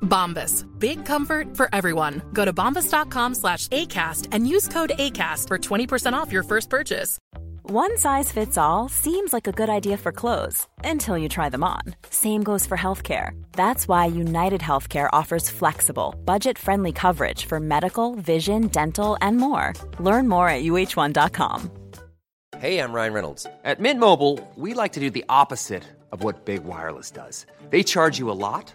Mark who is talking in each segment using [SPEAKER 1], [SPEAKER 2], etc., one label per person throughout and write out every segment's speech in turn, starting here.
[SPEAKER 1] Bombas. Big comfort for everyone. Go to bombas.com slash ACAST and use code ACAST for 20% off your first purchase.
[SPEAKER 2] One size fits all seems like a good idea for clothes until you try them on. Same goes for healthcare. That's why United Healthcare offers flexible, budget friendly coverage for medical, vision, dental, and more. Learn more at uh1.com.
[SPEAKER 3] Hey, I'm Ryan Reynolds. At Mint Mobile, we like to do the opposite of what Big Wireless does. They charge you a lot,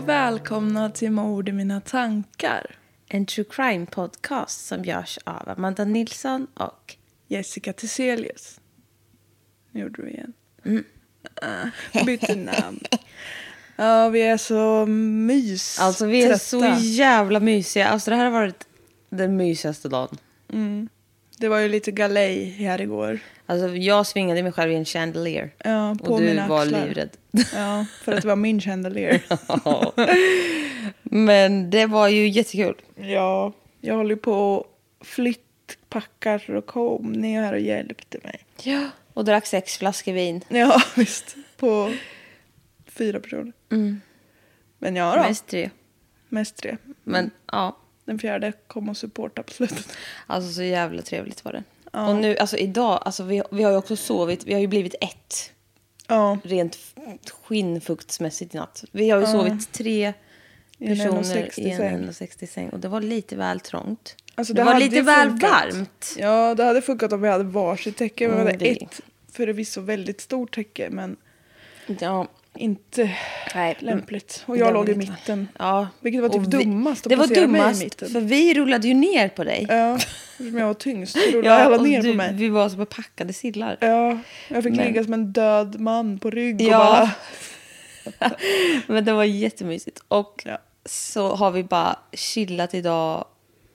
[SPEAKER 4] och välkomna till Mord i mina tankar.
[SPEAKER 5] En true crime podcast som görs av Amanda Nilsson och
[SPEAKER 4] Jessica Theselius. Nu gjorde du igen. Uh, bytte namn. Ja, vi är så mys.
[SPEAKER 5] Alltså vi är
[SPEAKER 4] trötta.
[SPEAKER 5] så jävla mysiga. Alltså det här har varit den mysigaste dagen.
[SPEAKER 4] Det var ju lite galej här igår.
[SPEAKER 5] Alltså jag svingade mig själv i en chandelier.
[SPEAKER 4] Ja, på
[SPEAKER 5] och du
[SPEAKER 4] mina
[SPEAKER 5] var
[SPEAKER 4] axlar.
[SPEAKER 5] livrädd.
[SPEAKER 4] Ja, för att det var min chandelier.
[SPEAKER 5] Men det var ju jättekul.
[SPEAKER 4] ja, jag håller på och flyttpackar och kom ner här och hjälpte mig.
[SPEAKER 5] Ja. Och drack sex flaskor vin.
[SPEAKER 4] Ja, visst. På fyra personer. Men ja då, mest,
[SPEAKER 5] Mest tre.
[SPEAKER 4] tre.
[SPEAKER 5] Men ja,
[SPEAKER 4] Den fjärde kom och supporta på slutet.
[SPEAKER 5] alltså så jävla trevligt var det. Och nu, alltså idag, alltså vi, vi har ju också sovit, vi har ju blivit ett.
[SPEAKER 4] Ja,
[SPEAKER 5] rent skinnfuktsmässigt i natt. Vi har ju sovit tre personer
[SPEAKER 4] 1,60
[SPEAKER 5] i en
[SPEAKER 4] säng.
[SPEAKER 5] 1,60 säng. Och det var lite väl trångt.
[SPEAKER 4] Alltså,
[SPEAKER 5] det,
[SPEAKER 4] det
[SPEAKER 5] var lite väl
[SPEAKER 4] funkat.
[SPEAKER 5] varmt.
[SPEAKER 4] Ja, det hade funkat om vi hade varsitt täcke. Vi
[SPEAKER 5] Mm,
[SPEAKER 4] hade
[SPEAKER 5] det-
[SPEAKER 4] ett förvisso väldigt stort täcke, men
[SPEAKER 5] Ja,
[SPEAKER 4] inte
[SPEAKER 5] nej.
[SPEAKER 4] lämpligt. Och jag låg i mitten.
[SPEAKER 5] Ja.
[SPEAKER 4] Vilket var typ
[SPEAKER 5] Och vi-
[SPEAKER 4] dummast att
[SPEAKER 5] Det var dummast,
[SPEAKER 4] mitten.
[SPEAKER 5] för vi rullade ju ner på dig.
[SPEAKER 4] Ja, eftersom jag var tyngst rullade alla
[SPEAKER 5] och
[SPEAKER 4] ner
[SPEAKER 5] du,
[SPEAKER 4] på mig.
[SPEAKER 5] Vi var som packade sillar.
[SPEAKER 4] Ja, jag fick
[SPEAKER 5] Men-
[SPEAKER 4] ligga som en död man på rygg och
[SPEAKER 5] Ja.
[SPEAKER 4] bara...
[SPEAKER 5] Men det var jättemysigt. Och
[SPEAKER 4] Ja.
[SPEAKER 5] så har vi bara chillat idag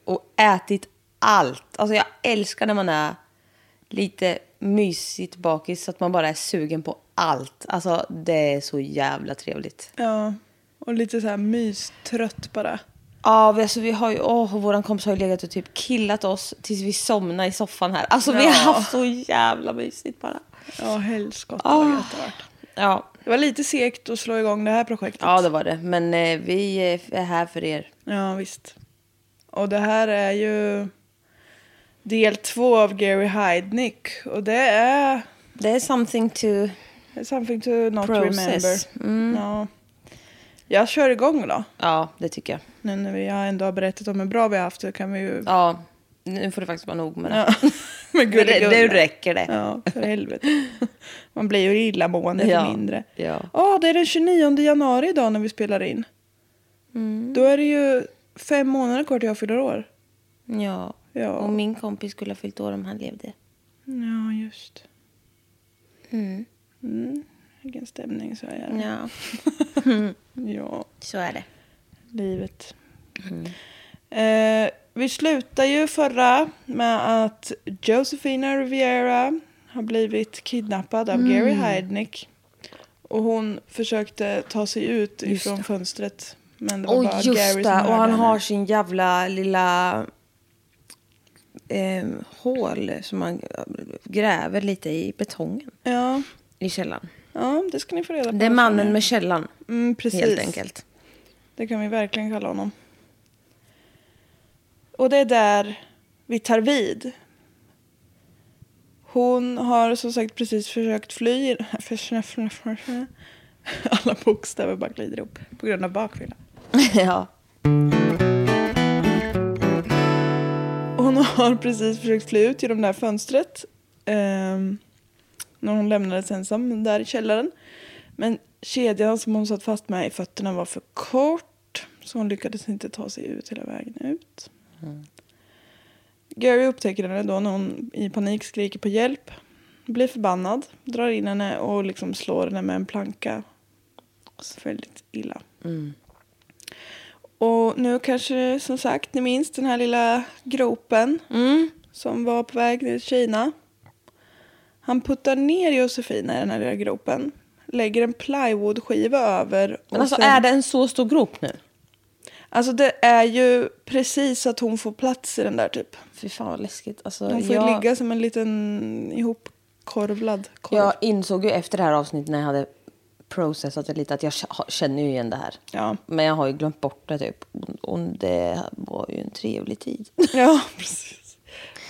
[SPEAKER 5] och ätit allt. Alltså jag älskar när man är lite mysigt bakis så att man bara är sugen på allt. Alltså det är så jävla trevligt.
[SPEAKER 4] Ja, och lite så här mystrött bara.
[SPEAKER 5] Ja, vi, alltså, vi har ju, åh, våran kompis har ju legat och typ killat oss tills vi somnade i soffan här. Alltså vi har
[SPEAKER 4] Ja.
[SPEAKER 5] haft så jävla mysigt bara.
[SPEAKER 4] Ja, helskotta
[SPEAKER 5] Ah.
[SPEAKER 4] vad gött det varit.
[SPEAKER 5] Ja,
[SPEAKER 4] Det var lite segt att slå igång det här projektet.
[SPEAKER 5] ja det var det. Men eh, vi är här för er.
[SPEAKER 4] Ja, visst. Och det här är ju del två av Gary Heidnick. Och det är
[SPEAKER 5] Det är something to...
[SPEAKER 4] something to not
[SPEAKER 5] Process.
[SPEAKER 4] remember. Ja. Jag kör igång då.
[SPEAKER 5] Ja, det tycker jag.
[SPEAKER 4] Nu när vi har ändå har berättat om hur bra vi har haft så kan vi ju...
[SPEAKER 5] Ja, nu får det faktiskt vara nog med det.
[SPEAKER 4] Ja. Med
[SPEAKER 5] Men det, det räcker det.
[SPEAKER 4] Ja, för helvete. Man blir ju illamående för
[SPEAKER 5] Ja.
[SPEAKER 4] mindre.
[SPEAKER 5] Ja.
[SPEAKER 4] Ja, det är den 29 januari idag när vi spelar in.
[SPEAKER 5] Mm.
[SPEAKER 4] Då är det ju fem månader kvar till jag fyller år.
[SPEAKER 5] Ja.
[SPEAKER 4] Ja.
[SPEAKER 5] Och min kompis skulle ha fyllt år om han levde.
[SPEAKER 4] Ja, just.
[SPEAKER 5] Mm.
[SPEAKER 4] Mm. Vilken stämning så är det.
[SPEAKER 5] Ja,
[SPEAKER 4] Ja,
[SPEAKER 5] så är det.
[SPEAKER 4] livet.
[SPEAKER 5] Mm.
[SPEAKER 4] Eh, vi slutar ju förra med att Josefina Riviera har blivit kidnappad av Gary
[SPEAKER 5] Mm.
[SPEAKER 4] Heidnick. Och hon försökte ta sig ut
[SPEAKER 5] Just
[SPEAKER 4] ifrån
[SPEAKER 5] det.
[SPEAKER 4] fönstret. Men det var
[SPEAKER 5] Och
[SPEAKER 4] bara
[SPEAKER 5] just
[SPEAKER 4] Gary
[SPEAKER 5] det, och han har sin jävla lilla eh, hål som man gräver lite i betongen
[SPEAKER 4] Ja,
[SPEAKER 5] i källaren.
[SPEAKER 4] ja, det ska ni få reda på.
[SPEAKER 5] Det är mannen med källan,
[SPEAKER 4] Mm, precis.
[SPEAKER 5] helt enkelt.
[SPEAKER 4] Det kan vi verkligen kalla honom. Och det är där vi tar vid. Hon har som sagt precis försökt fly. Alla bokstäver bara glider ihop på grund av bakfylla.
[SPEAKER 5] ja.
[SPEAKER 4] Hon har precis försökt fly ut genom det här fönstret. Eh, när hon lämnades ensam där i källaren. Men kedjan som hon satt fast med i fötterna var för kort. Så hon lyckades inte ta sig ut hela vägen ut. Gary upptäcker henne då när hon i panik skriker på hjälp. Blir förbannad, drar in henne och liksom slår henne med en planka. Så väldigt illa. Mm. Och nu kanske som sagt ni minns den här lilla gropen som var på väg ner till Kina. Han puttar ner Josefina i den här lilla gropen. Lägger en plywoodskiva över.
[SPEAKER 5] Men alltså
[SPEAKER 4] sen-
[SPEAKER 5] är det en så stor grop nu?
[SPEAKER 4] Alltså det är ju precis att hon får plats i den där typ.
[SPEAKER 5] Fy fan vad läskigt. Alltså,
[SPEAKER 4] Hon får ju
[SPEAKER 5] jag,
[SPEAKER 4] ligga som en liten ihopkorvlad korv.
[SPEAKER 5] jag insåg ju efter det här avsnittet när jag hade processat det lite att jag känner ju igen det här.
[SPEAKER 4] Ja.
[SPEAKER 5] Men jag har ju glömt bort det typ. Och- det var ju en trevlig tid.
[SPEAKER 4] ja, precis.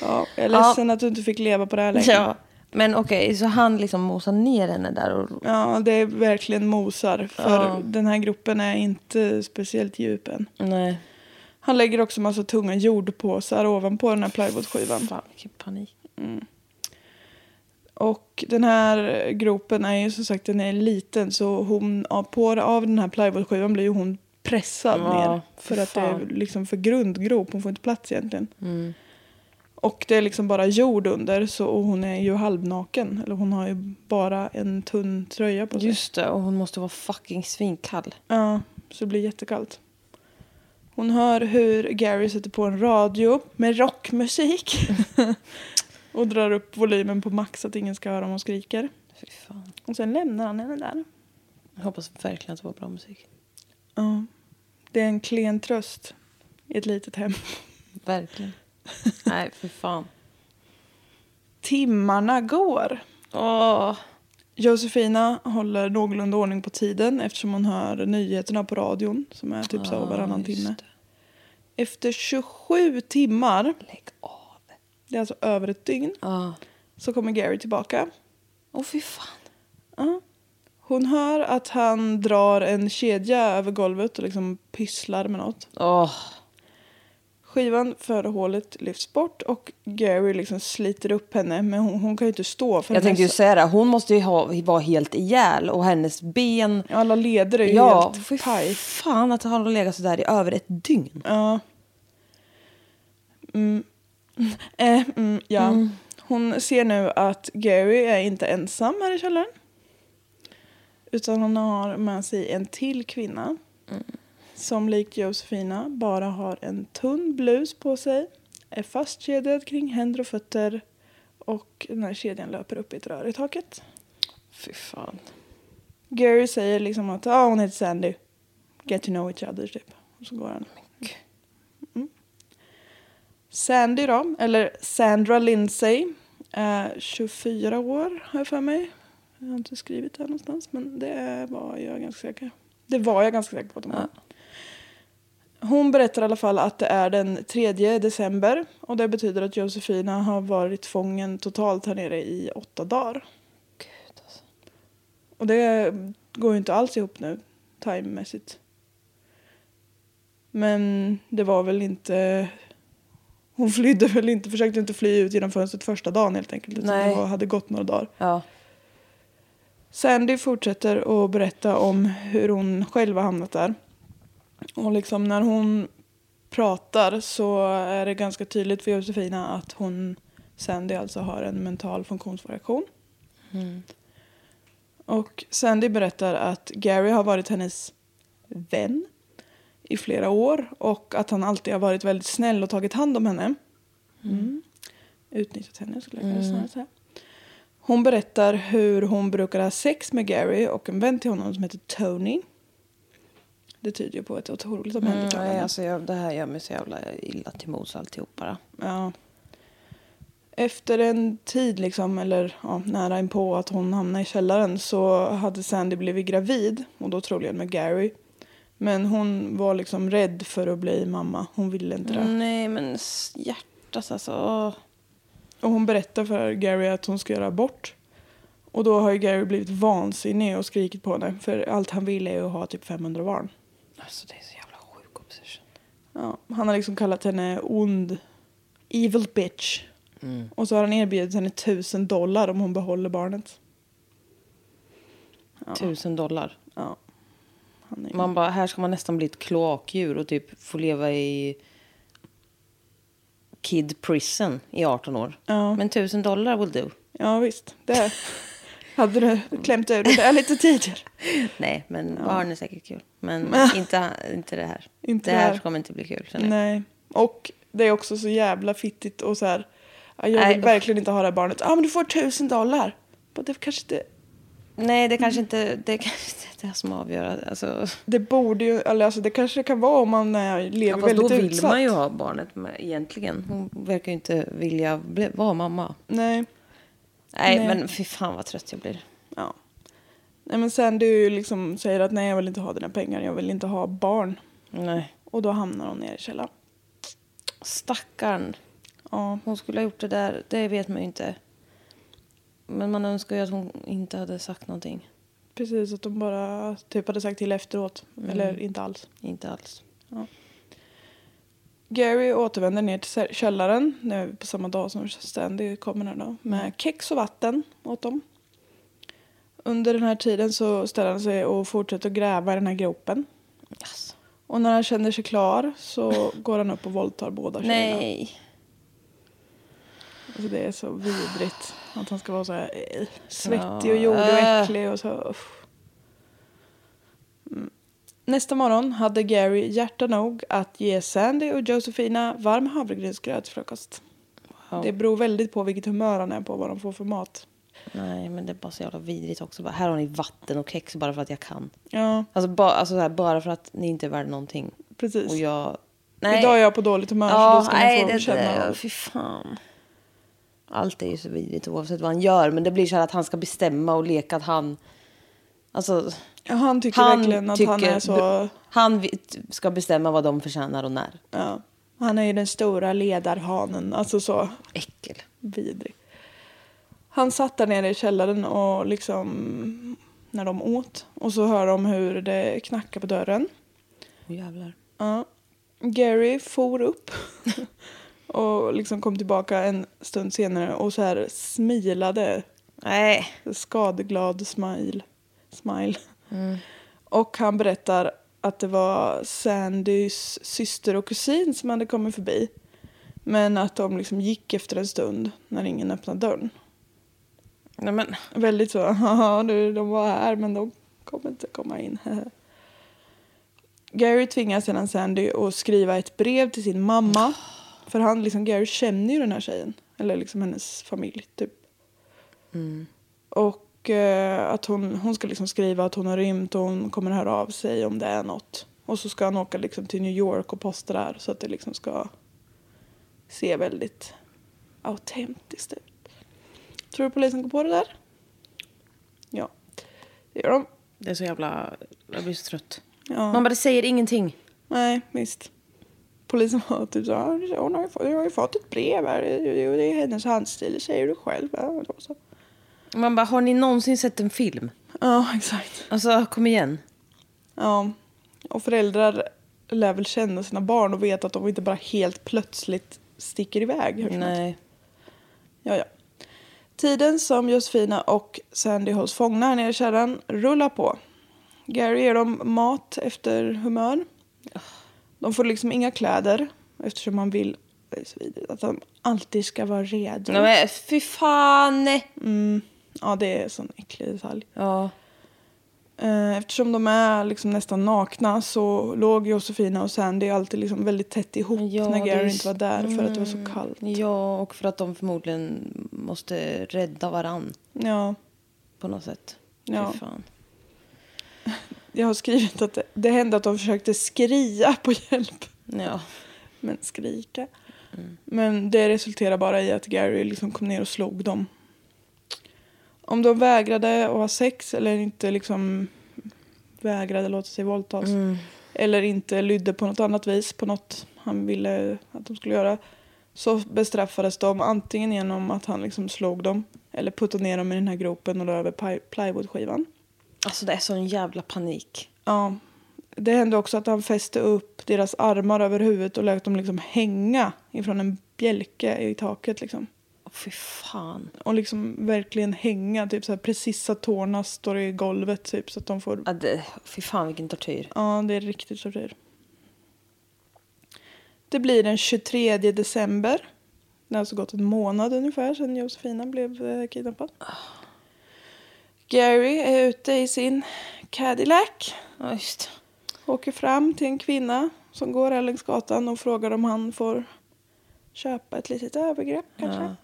[SPEAKER 4] Ja, jag är
[SPEAKER 5] Ja.
[SPEAKER 4] ledsen att du inte fick leva på det här längre.
[SPEAKER 5] ja. Men okej, så han liksom mosar ner henne där och...
[SPEAKER 4] Ja, det är verkligen mosar. För
[SPEAKER 5] Ja.
[SPEAKER 4] den här gruppen är inte speciellt djup än.
[SPEAKER 5] Nej.
[SPEAKER 4] Han lägger också massa tunga jordpåsar ovanpå den här plywoodskivan.
[SPEAKER 5] Fan vilken panik.
[SPEAKER 4] Och den här gropen är ju som sagt den är liten så hon, på, av den här plywoodskivan blir ju hon pressad
[SPEAKER 5] Ja,
[SPEAKER 4] ner. För
[SPEAKER 5] fy
[SPEAKER 4] att det är.
[SPEAKER 5] Mm.
[SPEAKER 4] liksom för grundgrop, hon får inte plats egentligen. Och det är liksom bara jord under så hon är ju halvnaken. Eller hon har ju bara en tunn tröja på sig.
[SPEAKER 5] Just det, och hon måste vara fucking svinkall.
[SPEAKER 4] Ja, så det blir jättekallt. Hon hör hur Gary sätter på en radio med rockmusik. och drar upp volymen på max så att ingen ska höra om hon skriker.
[SPEAKER 5] Fy fan.
[SPEAKER 4] Och sen lämnar han henne där.
[SPEAKER 5] Jag hoppas verkligen att det var bra musik.
[SPEAKER 4] Ja. Det är en klen tröst i ett litet hem.
[SPEAKER 5] Verkligen. Nej, för fan.
[SPEAKER 4] Timmarna går.
[SPEAKER 5] Åh.
[SPEAKER 4] Josefina håller någorlunda ordning på tiden eftersom hon hör nyheterna på radion som är typ så varannan
[SPEAKER 5] just
[SPEAKER 4] timme. Efter 27 timmar,
[SPEAKER 5] Lägg av.
[SPEAKER 4] det är alltså över ett dygn,
[SPEAKER 5] Ja.
[SPEAKER 4] så kommer Gary tillbaka.
[SPEAKER 5] Åh fy fan.
[SPEAKER 4] Ja. Hon hör att han drar en kedja över golvet och liksom pysslar med något.
[SPEAKER 5] Åh.
[SPEAKER 4] Skivan före hålet lyfts bort och Gary liksom sliter upp henne men hon, hon kan ju inte stå. För
[SPEAKER 5] Jag tänkte ju säga det, hon måste ju ha, vara helt ihjäl och hennes ben...
[SPEAKER 4] Alla leder är ju
[SPEAKER 5] Ja,
[SPEAKER 4] helt paj.
[SPEAKER 5] fan att han har legat sådär i över ett dygn.
[SPEAKER 4] Ja. Mm. Eh, mm, ja. Hon ser nu att Gary är inte ensam här i källaren. Utan hon har med sig en till kvinna. Som likt Josefina bara har en tunn blus på sig. Är fastkedjad kring händer och fötter. Och den här kedjan löper upp i ett rör i taket.
[SPEAKER 5] Fy fan.
[SPEAKER 4] Gary säger liksom att ah, hon heter Sandy. Get to know each other typ. Och så går han. Sandy då, eller Sandra Lindsay. Är 24 år har jag för mig. Jag har inte skrivit det här någonstans men det var jag ganska säker Det var jag ganska säker på att var. Hon berättar i alla fall att det är den 3 december. Och det betyder att Josefina har varit fången totalt här nere i åtta dagar.
[SPEAKER 5] Gud alltså.
[SPEAKER 4] Och det går ju inte alls ihop nu, timemässigt. Men det var väl inte... Hon flydde väl inte, försökte inte fly ut genom fönstret första dagen helt enkelt. Utan
[SPEAKER 5] Nej.
[SPEAKER 4] det hade gått några dagar.
[SPEAKER 5] Ja.
[SPEAKER 4] Sandy fortsätter att berätta om hur hon själv har hamnat där. Och liksom när hon pratar så är det ganska tydligt för Josefina att hon, Sandy alltså har en mental funktionsvariation. Och Sandy berättar att Gary har varit hennes vän i flera år och att han alltid har varit väldigt snäll och tagit hand om henne. Mm. Utnyttjat henne skulle jag kunna snarare säga. Hon berättar hur hon brukar ha sex med Gary och en vän till honom som heter Tony. Det tyder ju på ett otroligt
[SPEAKER 5] Mm,
[SPEAKER 4] omhändertagande.
[SPEAKER 5] nej, alltså jag, det här gör mig så jävla illa till mods alltihop bara.
[SPEAKER 4] Ja. Efter en tid, liksom, eller ja, nära inpå att hon hamnade i källaren så hade Sandy blivit gravid, och då troligen med Gary. Men hon var liksom rädd för att bli mamma. Hon ville inte det.
[SPEAKER 5] Nej men hjärtat alltså. åh.
[SPEAKER 4] Och hon berättar för Gary att hon ska göra abort. Och då har ju Gary blivit vansinnig och skrikit på henne. För allt han vill är att ha typ 500 barn.
[SPEAKER 5] Alltså det är så jävla sjuk obsession.
[SPEAKER 4] Ja, han har liksom kallat henne ond, evil bitch. Och så har han erbjudit henne tusen dollar om hon behåller barnet.
[SPEAKER 5] Tusen dollar.
[SPEAKER 4] Ja. Är...
[SPEAKER 5] Man bara, här ska man nästan bli ett kloakdjur och typ få leva i kid prison i 18 år.
[SPEAKER 4] Ja.
[SPEAKER 5] Men tusen dollar will do.
[SPEAKER 4] Ja visst, det hade du klämt ur det där lite tidigare.
[SPEAKER 5] Nej, men barn är säkert kul. Men inte, inte det här.
[SPEAKER 4] Inte
[SPEAKER 5] det här
[SPEAKER 4] här.
[SPEAKER 5] kommer inte bli kul.
[SPEAKER 4] Nej. Och det är också så jävla fittigt och så här. ja, Jag
[SPEAKER 5] Nej,
[SPEAKER 4] vill
[SPEAKER 5] usch.
[SPEAKER 4] verkligen inte ha det här barnet. Ja ah, men du får tusen dollar. Det kanske inte...
[SPEAKER 5] Nej, det kanske inte det kanske inte det som avgör. Alltså,
[SPEAKER 4] Det borde ju, eller alltså det kanske kan vara om man eh, lever
[SPEAKER 5] ja,
[SPEAKER 4] väldigt
[SPEAKER 5] då vill
[SPEAKER 4] utsatt.
[SPEAKER 5] man ju ha barnet med, egentligen. Hon verkar ju inte vilja bli, vara mamma.
[SPEAKER 4] Nej.
[SPEAKER 5] Nej,
[SPEAKER 4] Nej.
[SPEAKER 5] men fy fan vad trött jag blir.
[SPEAKER 4] Ja. Nej men sen du liksom säger att nej jag vill inte ha dina pengar, jag vill inte ha barn.
[SPEAKER 5] Nej.
[SPEAKER 4] Och då hamnar hon ner i källaren.
[SPEAKER 5] Stackarn.
[SPEAKER 4] Ja.
[SPEAKER 5] Hon skulle ha gjort det där, det vet man ju inte. Men man önskar ju att hon inte hade sagt någonting.
[SPEAKER 4] Precis, att de bara typ hade sagt till efteråt.
[SPEAKER 5] Mm.
[SPEAKER 4] Eller inte alls.
[SPEAKER 5] Inte alls.
[SPEAKER 4] Gary återvänder ner till källaren nu på samma dag som Stanley kommer här då, med kex och vatten åt dem. Under den här tiden så ställer han sig och fortsätter att gräva i den här gropen.
[SPEAKER 5] Yes.
[SPEAKER 4] Och när han känner sig klar så går han upp och våldtar båda tjejerna.
[SPEAKER 5] Nej.
[SPEAKER 4] Alltså det är så vidrigt att han ska vara så här eh, svettig och jordig och
[SPEAKER 5] äh.
[SPEAKER 4] äcklig och så. uff. Mm. Nästa morgon hade Gary hjärta nog att ge Sandy och Josefina varm havregrynsgröt till frukost.
[SPEAKER 5] Wow.
[SPEAKER 4] Det beror väldigt på vilket humör han är på vad de får för mat.
[SPEAKER 5] Nej, men det är bara så jävla vidrigt också. Bara, här har ni vatten och kex bara för att jag kan.
[SPEAKER 4] Ja,
[SPEAKER 5] Alltså, ba, alltså så här, bara för att ni inte är värda någonting.
[SPEAKER 4] precis.
[SPEAKER 5] Och jag... Nej.
[SPEAKER 4] Idag är jag på dåligt humör så
[SPEAKER 5] Ja,
[SPEAKER 4] då ska
[SPEAKER 5] nej,
[SPEAKER 4] få
[SPEAKER 5] det,
[SPEAKER 4] känna.
[SPEAKER 5] det, fy fan. Allt är ju så vidrigt oavsett vad han gör. Men det blir så här att han ska bestämma och leka att han... Alltså,
[SPEAKER 4] Ja, han tycker
[SPEAKER 5] han
[SPEAKER 4] verkligen att
[SPEAKER 5] tycker...
[SPEAKER 4] han är så...
[SPEAKER 5] Han ska bestämma vad de förtjänar och när.
[SPEAKER 4] Ja, han är ju den stora ledarhanen. Alltså så.
[SPEAKER 5] Äckel.
[SPEAKER 4] vidrig. Han satt där nere i källaren och liksom när de åt och så hör de hur det knackar på dörren.
[SPEAKER 5] Åh jävlar.
[SPEAKER 4] Ja. Gary for upp och liksom kom tillbaka en stund senare och så här smilade.
[SPEAKER 5] Nej.
[SPEAKER 4] Skadeglad smile. smile. Och han berättar att det var Sandys syster och kusin som hade kommit förbi. Men att de liksom gick efter en stund när ingen öppnade dörren.
[SPEAKER 5] Nej men.
[SPEAKER 4] Väldigt så, haha du, de var här men de kommer inte komma in. Gary tvingar sedan Sandy att skriva ett brev till sin mamma. För han, liksom, Gary känner ju den här tjejen. Eller liksom hennes familj typ. Och eh, att hon, hon ska liksom skriva att hon har rymt och hon kommer höra av sig om det är något. Och så ska han åka liksom till New York och posta där så att det liksom ska se väldigt autentiskt ut. Tror du polisen går på det där? Ja, det gör de.
[SPEAKER 5] Det är så jävla... Jag blir så trött.
[SPEAKER 4] Ja.
[SPEAKER 5] Man bara, det säger ingenting.
[SPEAKER 4] Nej, visst. Polisen var typ så här, hon har ju fått, jag har ju fått ett brev här, det är hennes handstil, det säger du själv. Så.
[SPEAKER 5] Man bara, har ni någonsin sett en film?
[SPEAKER 4] ja exakt.
[SPEAKER 5] Alltså, kom igen.
[SPEAKER 4] Ja, och föräldrar lär väl känna sina barn och vet att de inte bara helt plötsligt sticker iväg.
[SPEAKER 5] Nej.
[SPEAKER 4] Ja, ja. Tiden som Josefina och Sandy hålls fångna här nere i källaren rullar på. Gary ger dem mat efter humör. De får liksom inga kläder eftersom man vill vidrigt, att de alltid ska vara redo.
[SPEAKER 5] Nej men fy fan.
[SPEAKER 4] Mm, ja, det är en sån äcklig detalj.
[SPEAKER 5] Ja.
[SPEAKER 4] Eh, Eftersom de är liksom nästan nakna så låg Josefina och Sandy alltid liksom väldigt tätt ihop
[SPEAKER 5] Ja,
[SPEAKER 4] när Gary inte var där för att det var så
[SPEAKER 5] Mm.
[SPEAKER 4] kallt.
[SPEAKER 5] Ja, och för att de förmodligen måste rädda varann
[SPEAKER 4] Ja,
[SPEAKER 5] på något sätt.
[SPEAKER 4] Ja.
[SPEAKER 5] Fy fan.
[SPEAKER 4] Jag har skrivit att det, det hände att de försökte skria på hjälp.
[SPEAKER 5] Ja.
[SPEAKER 4] Men skrika. Men det resulterar bara i att Gary liksom kom ner och slog dem. Om de vägrade att ha sex eller inte liksom vägrade låta sig våldtas. Eller inte lydde på något annat vis på något han ville att de skulle göra. Så bestraffades de antingen genom att han liksom slog dem. Eller puttade ner dem i den här gropen och la över ply- plywoodskivan.
[SPEAKER 5] Alltså det är sån jävla panik.
[SPEAKER 4] Ja. Det hände också att han fäste upp deras armar över huvudet och lät dem liksom hänga ifrån en bjälke i taket liksom.
[SPEAKER 5] Åh, fy fan.
[SPEAKER 4] Och liksom verkligen hänga, typ så här precis så att tårna står i golvet typ så att de får...
[SPEAKER 5] Ja, det, fy fan vilken tortyr.
[SPEAKER 4] Ja, det är riktigt tortyr. Det blir den 23 december. Det har alltså gått en månad ungefär sedan Josefina blev eh, kidnappad. Gary är ute i sin Cadillac.
[SPEAKER 5] Ja, just
[SPEAKER 4] Åker fram till en kvinna som går här längs gatan och frågar om han får köpa ett litet övergrepp kanske.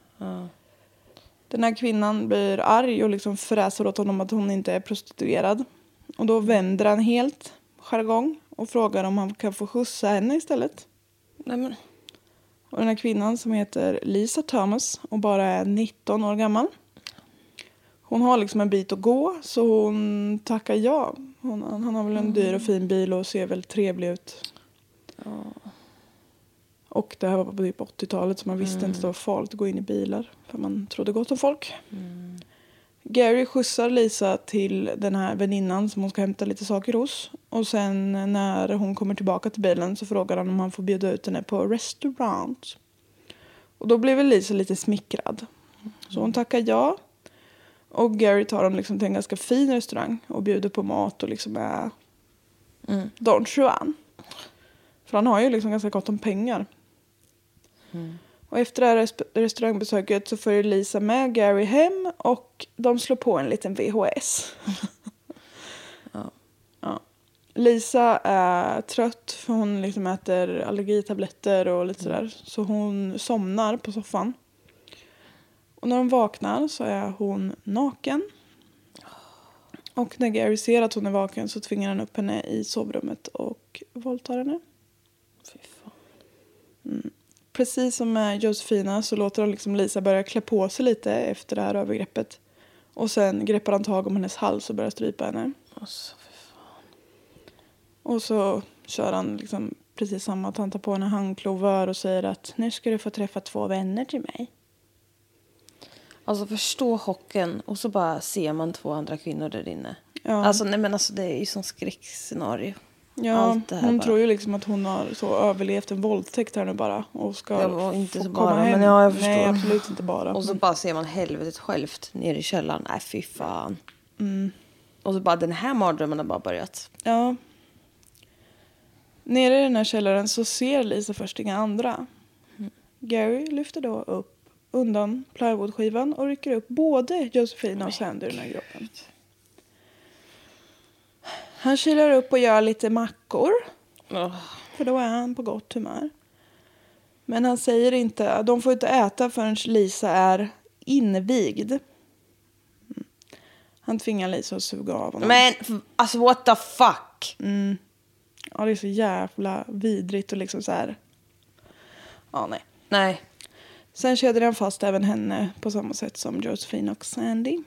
[SPEAKER 4] Den här kvinnan blir arg och liksom fräser åt honom att hon inte är prostituerad. Och då vänder han helt jargong och frågar om han kan få skjutsa henne istället.
[SPEAKER 5] Nej, men.
[SPEAKER 4] Och den här kvinnan som heter Lisa Thomas och bara är 19 år gammal. Hon har liksom en bit att gå så hon tackar ja. Hon, han har väl en dyr och fin bil och ser väl trevlig ut. Och det här var på typ 80-talet så man visste inte att det var farligt att gå in i bilar. För man trodde gott om folk. Gary skjutsar Lisa till den här väninnan som hon ska hämta lite saker hos. Och sen när hon kommer tillbaka till bilen så frågar han om han får bjuda ut henne på restaurant. Och då blir väl Lisa lite smickrad. Så hon tackar ja. Och Gary tar dem liksom till en ganska fin restaurang och bjuder på mat och liksom är Don Juan. För han har ju liksom ganska gott om pengar. Och efter det här rest- restaurangbesöket så följer Lisa med Gary hem och de slår på en liten VHS. ja. Lisa är trött för hon liksom äter allergitabletter och lite sådär. Så hon somnar på soffan. Och när hon vaknar så är hon naken. Och när Gary ser att hon är vaken så tvingar han upp henne i sovrummet och våldtar henne.
[SPEAKER 5] Fy fan.
[SPEAKER 4] Precis som med Josefina så låter han liksom Lisa börja klä på sig lite efter det här övergreppet. Och sen greppar han tag om hennes hals och börjar strypa henne.
[SPEAKER 5] Alltså, fy fan.
[SPEAKER 4] Och så kör han liksom precis samma att han tar på henne handklovar och säger att nu ska du få träffa två vänner till mig.
[SPEAKER 5] Alltså förstå chocken och så bara ser man två andra kvinnor där inne.
[SPEAKER 4] Ja.
[SPEAKER 5] Alltså nej men alltså det är ju som skräckscenario.
[SPEAKER 4] Ja,
[SPEAKER 5] Allt det här
[SPEAKER 4] hon
[SPEAKER 5] bara.
[SPEAKER 4] tror ju liksom att hon har så överlevt en våldtäkt här nu bara. Och ska
[SPEAKER 5] Ja, och inte
[SPEAKER 4] få
[SPEAKER 5] så
[SPEAKER 4] komma
[SPEAKER 5] bara,
[SPEAKER 4] hem.
[SPEAKER 5] men ja, jag
[SPEAKER 4] Nej,
[SPEAKER 5] förstår.
[SPEAKER 4] absolut inte bara.
[SPEAKER 5] Och så bara ser man helvetet självt nere i källaren. Nej fy fan.
[SPEAKER 4] Mm.
[SPEAKER 5] Och så bara den här mardrömmen har bara börjat.
[SPEAKER 4] Ja. Nere i den här källaren så ser Lisa först inga andra. Gary lyfter då upp undan plywoodskivan och rycker upp både Josefina och Sandy ur den här gruppen. Han kilar upp och gör lite mackor. För då är han på gott humör. Men han säger inte, de får inte äta förrän Lisa är invigd. Mm. Han tvingar Lisa att suga av honom.
[SPEAKER 5] Men alltså what the fuck.
[SPEAKER 4] Ja, det är så jävla vidrigt och liksom så här. Ja, nej.
[SPEAKER 5] Nej.
[SPEAKER 4] Sen kedjar han fast även henne på samma sätt som Josephine och Sandy.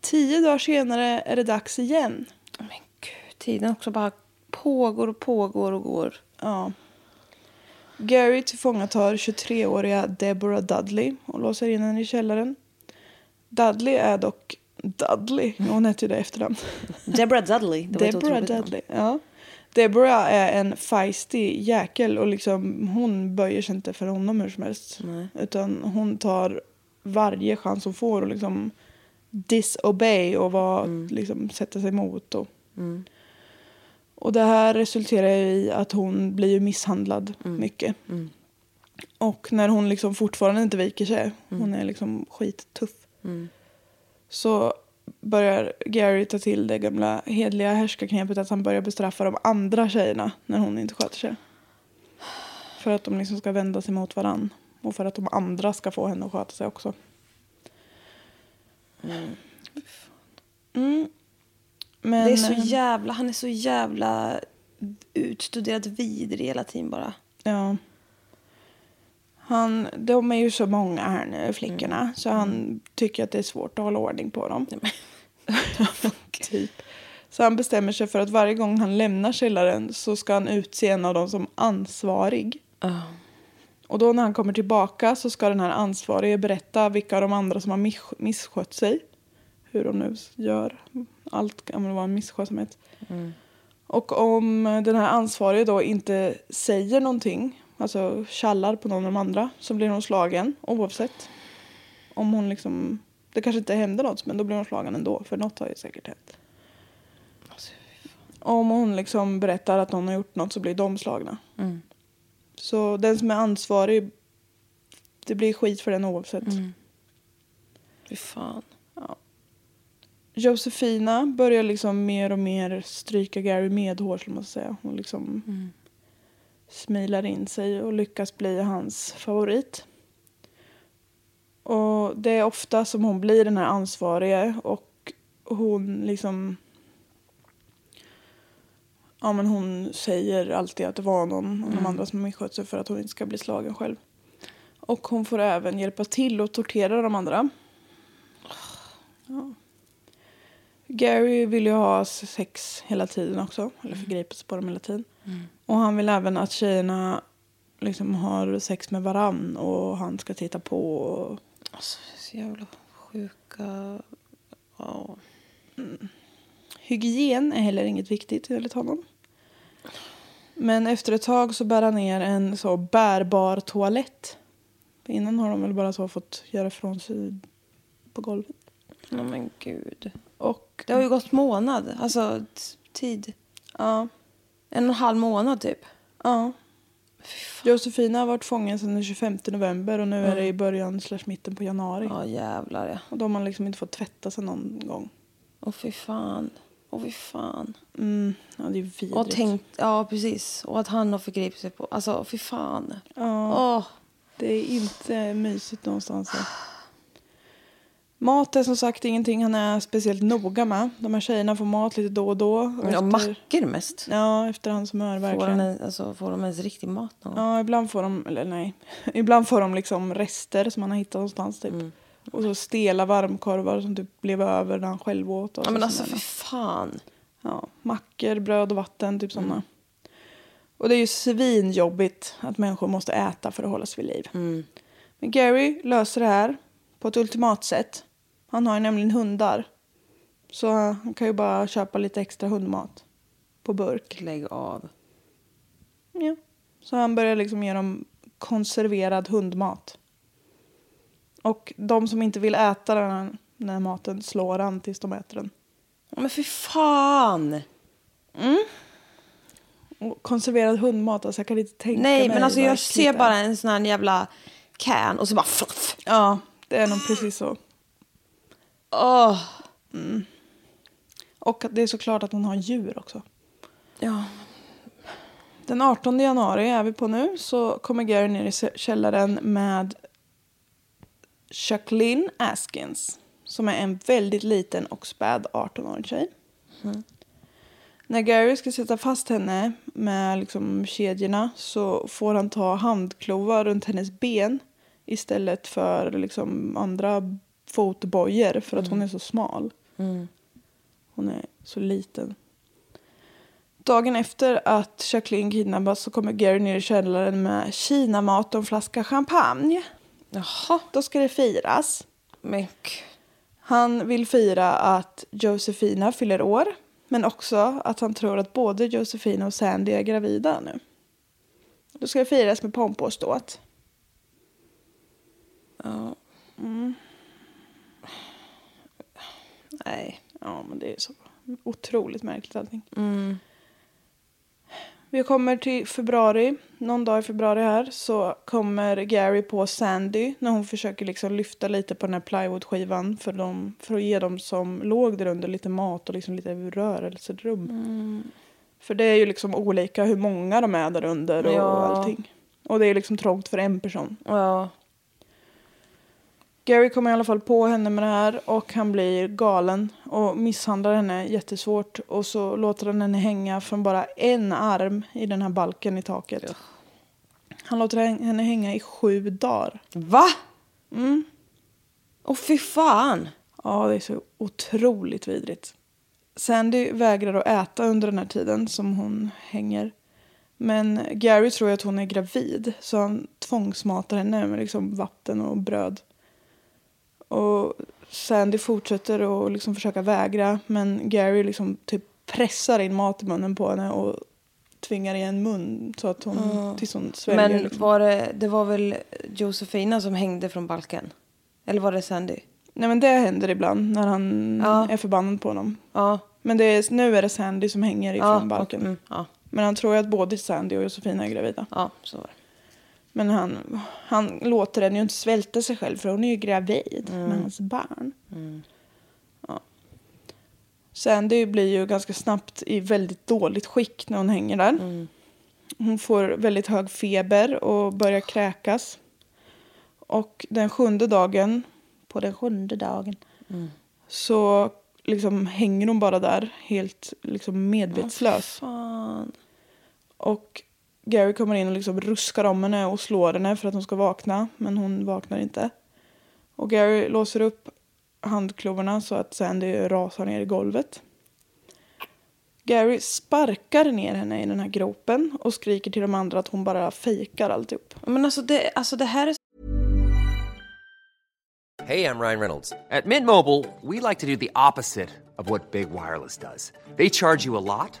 [SPEAKER 4] Tio dagar senare är det dags igen.
[SPEAKER 5] Men gud, tiden också bara pågår och pågår och går.
[SPEAKER 4] Ja. Gary tillfångatar 23-åriga Deborah Dudley och låser in henne i källaren. Dudley är dock Dudley. Hon heter ju det efternamn.
[SPEAKER 5] Deborah Dudley. Det
[SPEAKER 4] Deborah. Dudley. Ja. Deborah är en feisty jäkel och liksom, hon böjer sig inte för honom hur som helst. Utan hon tar varje chans hon får och liksom disobey och var, liksom, sätta sig emot. Och, och det här resulterar i att hon blir misshandlad mycket. Och när hon liksom fortfarande inte viker sig, hon är liksom skittuff. Så börjar Gary ta till det gamla hedliga härskarknepet att han börjar bestraffa de andra tjejerna när hon inte sköter sig. För att de liksom ska vända sig mot varann. Och för att de andra ska få henne att sköta sig också. Mm. Men,
[SPEAKER 5] Det är så
[SPEAKER 4] eh,
[SPEAKER 5] jävla, han är så jävla utstuderat vidrig hela tiden bara.
[SPEAKER 4] Ja. Han, de är ju så många här nu, flickorna. Så han tycker att det är svårt att hålla ordning på dem. typ. Så han bestämmer sig för att varje gång han lämnar källaren så ska han utse en av dem som ansvarig. Och då när han kommer tillbaka så ska den här ansvarige berätta vilka av de andra som har miss- misskött sig. Hur de nu gör. Allt kan vara en misskötsamhet. Och om den här ansvarige då inte säger någonting, alltså tjallar på någon av de andra så blir hon slagen oavsett. Om hon liksom, det kanske inte händer något men då blir hon slagen ändå för något har ju säkert hänt. Om hon liksom berättar att någon har gjort något så blir de slagna. Så den som är ansvarig, det blir skit för den oavsett.
[SPEAKER 5] Fy fan.
[SPEAKER 4] Josefina börjar liksom mer och mer stryka Gary medhårs, skulle man säga. Hon liksom smilar in sig och lyckas bli hans favorit. Och det är ofta som hon blir den här ansvarige och hon liksom... Ja, men hon säger alltid att det var någon av de andra som misskött sig för att hon inte ska bli slagen själv. Och hon får även hjälpa till och tortera de andra. Gary vill ju ha sex hela tiden också. Eller förgripa sig på dem hela tiden. Och han vill även att tjejerna liksom har sex med varann och han ska titta på. Och...
[SPEAKER 5] Alltså, så jävla sjuka... Ja.
[SPEAKER 4] Hygien är heller inget viktigt enligt honom. Men efter ett tag så bär han ner en så bärbar toalett. Innan har de väl bara så fått göra ifrån sig på golvet.
[SPEAKER 5] Nej men gud.
[SPEAKER 4] Och
[SPEAKER 5] Det har ju gått månad. Alltså tid.
[SPEAKER 4] ja,
[SPEAKER 5] En och en halv månad typ.
[SPEAKER 4] ja. Josefina har varit fången sedan den 25 november och nu är det i början slash mitten på januari.
[SPEAKER 5] Ja jävlar ja.
[SPEAKER 4] Och de har liksom inte fått tvätta sig någon gång.
[SPEAKER 5] Åh fy fan. Åh fy fan.
[SPEAKER 4] Mm, ja, det är vidrigt.
[SPEAKER 5] Och tänkt, ja precis. Och att han har förgripit sig på, alltså fy fan.
[SPEAKER 4] Ja,
[SPEAKER 5] Åh.
[SPEAKER 4] det är inte mysigt någonstans. Här. Mat är som sagt ingenting han är speciellt noga med. De här tjejerna får mat lite då och då.
[SPEAKER 5] Ja,
[SPEAKER 4] efter-
[SPEAKER 5] mackor mest.
[SPEAKER 4] Ja, efter hans humör
[SPEAKER 5] Får, de,
[SPEAKER 4] verkligen.
[SPEAKER 5] en- alltså, får de ens riktig mat någon gång?
[SPEAKER 4] Ja, ibland får de, eller nej, ibland får de liksom rester som han har hittat någonstans typ.
[SPEAKER 5] Mm.
[SPEAKER 4] Och så stela varmkorvar som typ blev över när han själv åt. Och
[SPEAKER 5] Ja, men
[SPEAKER 4] så
[SPEAKER 5] alltså fy fan.
[SPEAKER 4] Ja, mackor, bröd och vatten, typ
[SPEAKER 5] Mm.
[SPEAKER 4] sådana. Och det är ju svinjobbigt att människor måste äta för att hålla sig vid liv.
[SPEAKER 5] Mm.
[SPEAKER 4] Men Gary löser det här på ett ultimat sätt. Han har ju nämligen hundar. Så han kan ju bara köpa lite extra hundmat på burk.
[SPEAKER 5] Lägg av.
[SPEAKER 4] Ja. Så han börjar liksom ge dem konserverad hundmat. Och de som inte vill äta den här, den här maten slår han tills de äter den.
[SPEAKER 5] Ja, Men fy fan.
[SPEAKER 4] Och konserverad hundmat, alltså jag kan inte tänka
[SPEAKER 5] Nej,
[SPEAKER 4] mig
[SPEAKER 5] men alltså jag ser bara en sån här jävla can och så bara fluff.
[SPEAKER 4] Ja, det är nog precis så.
[SPEAKER 5] Åh.
[SPEAKER 4] Och att det är såklart att hon har djur också.
[SPEAKER 5] Ja.
[SPEAKER 4] Den 18 januari är vi på nu så kommer Gary ner i källaren med Jacqueline Askins som är en väldigt liten och späd 18-årig tjej. När Gary ska sätta fast henne med liksom kedjorna så får han ta handklovar runt hennes ben istället för liksom andra fotbojor för att hon är så smal. Hon är så liten. Dagen efter att Jacqueline kidnappas så kommer Gary ner i källaren med kinamat och en flaska champagne.
[SPEAKER 5] Jaha.
[SPEAKER 4] Då ska det firas.
[SPEAKER 5] Men k-
[SPEAKER 4] Han vill fira att Josefina fyller år. Men också att han tror att både Josefina och Sandy är gravida nu. Då ska det firas med pompa och ståt.
[SPEAKER 5] ja. Nej.
[SPEAKER 4] Ja, men det är så otroligt märkligt allting. Vi kommer till februari. Någon dag i februari här så kommer Gary på Sandy när hon försöker liksom lyfta lite på den här plywoodskivan för, dem, för att ge dem som låg där under lite mat och liksom lite rörelserum. För det är ju liksom olika hur många de är där under och
[SPEAKER 5] Ja.
[SPEAKER 4] allting. Och det är liksom trångt för en person.
[SPEAKER 5] Ja.
[SPEAKER 4] Gary kommer i alla fall på henne med det här och han blir galen och misshandlar henne jättesvårt och så låter han henne hänga från bara en arm i den här balken i taket. Han låter henne hänga i sju dagar.
[SPEAKER 5] Va? Mm. Åh fy fan.
[SPEAKER 4] Ja, det är så otroligt vidrigt. Sandy vägrar att äta under den här tiden som hon hänger. Men Gary tror att hon är gravid så han tvångsmatar henne med liksom vatten och bröd. Och Sandy fortsätter att liksom försöka vägra men Gary liksom typ pressar in mat i munnen på henne och tvingar igen mun så att hon, tills hon sväljer.
[SPEAKER 5] Men
[SPEAKER 4] liksom.
[SPEAKER 5] var det, det var väl Josefina som hängde från balken? Eller var det Sandy?
[SPEAKER 4] Nej men det händer ibland när han
[SPEAKER 5] Ja.
[SPEAKER 4] är förbannad på honom.
[SPEAKER 5] Ja.
[SPEAKER 4] Men det är, nu är det Sandy som hänger ifrån
[SPEAKER 5] ja,
[SPEAKER 4] balken.
[SPEAKER 5] Mm, ja,
[SPEAKER 4] Men han tror ju att både Sandy och Josefina är gravida.
[SPEAKER 5] ja, så var det.
[SPEAKER 4] Men han, han låter henne ju inte svälta sig själv för hon är ju gravid med hans barn. Ja. Sandy blir ju ganska snabbt i väldigt dåligt skick när hon hänger där. Hon får väldigt hög feber och börjar kräkas. Och den sjunde dagen, på den sjunde dagen, så liksom hänger hon bara där helt liksom medvetslös.
[SPEAKER 5] Fan.
[SPEAKER 4] Och Gary kommer in och liksom ruskar om henne och slår henne för att hon ska vakna. Men hon vaknar inte. Och Gary låser upp handklovarna så att Sandy rasar ner i golvet. Gary sparkar ner henne i den här gropen och skriker till de andra att hon bara fejkar alltihop.
[SPEAKER 5] Men alltså det, alltså det här är
[SPEAKER 3] Hey, I'm Ryan Reynolds. At Mint Mobile, we like to do the opposite of what Big Wireless does. They charge you a lot,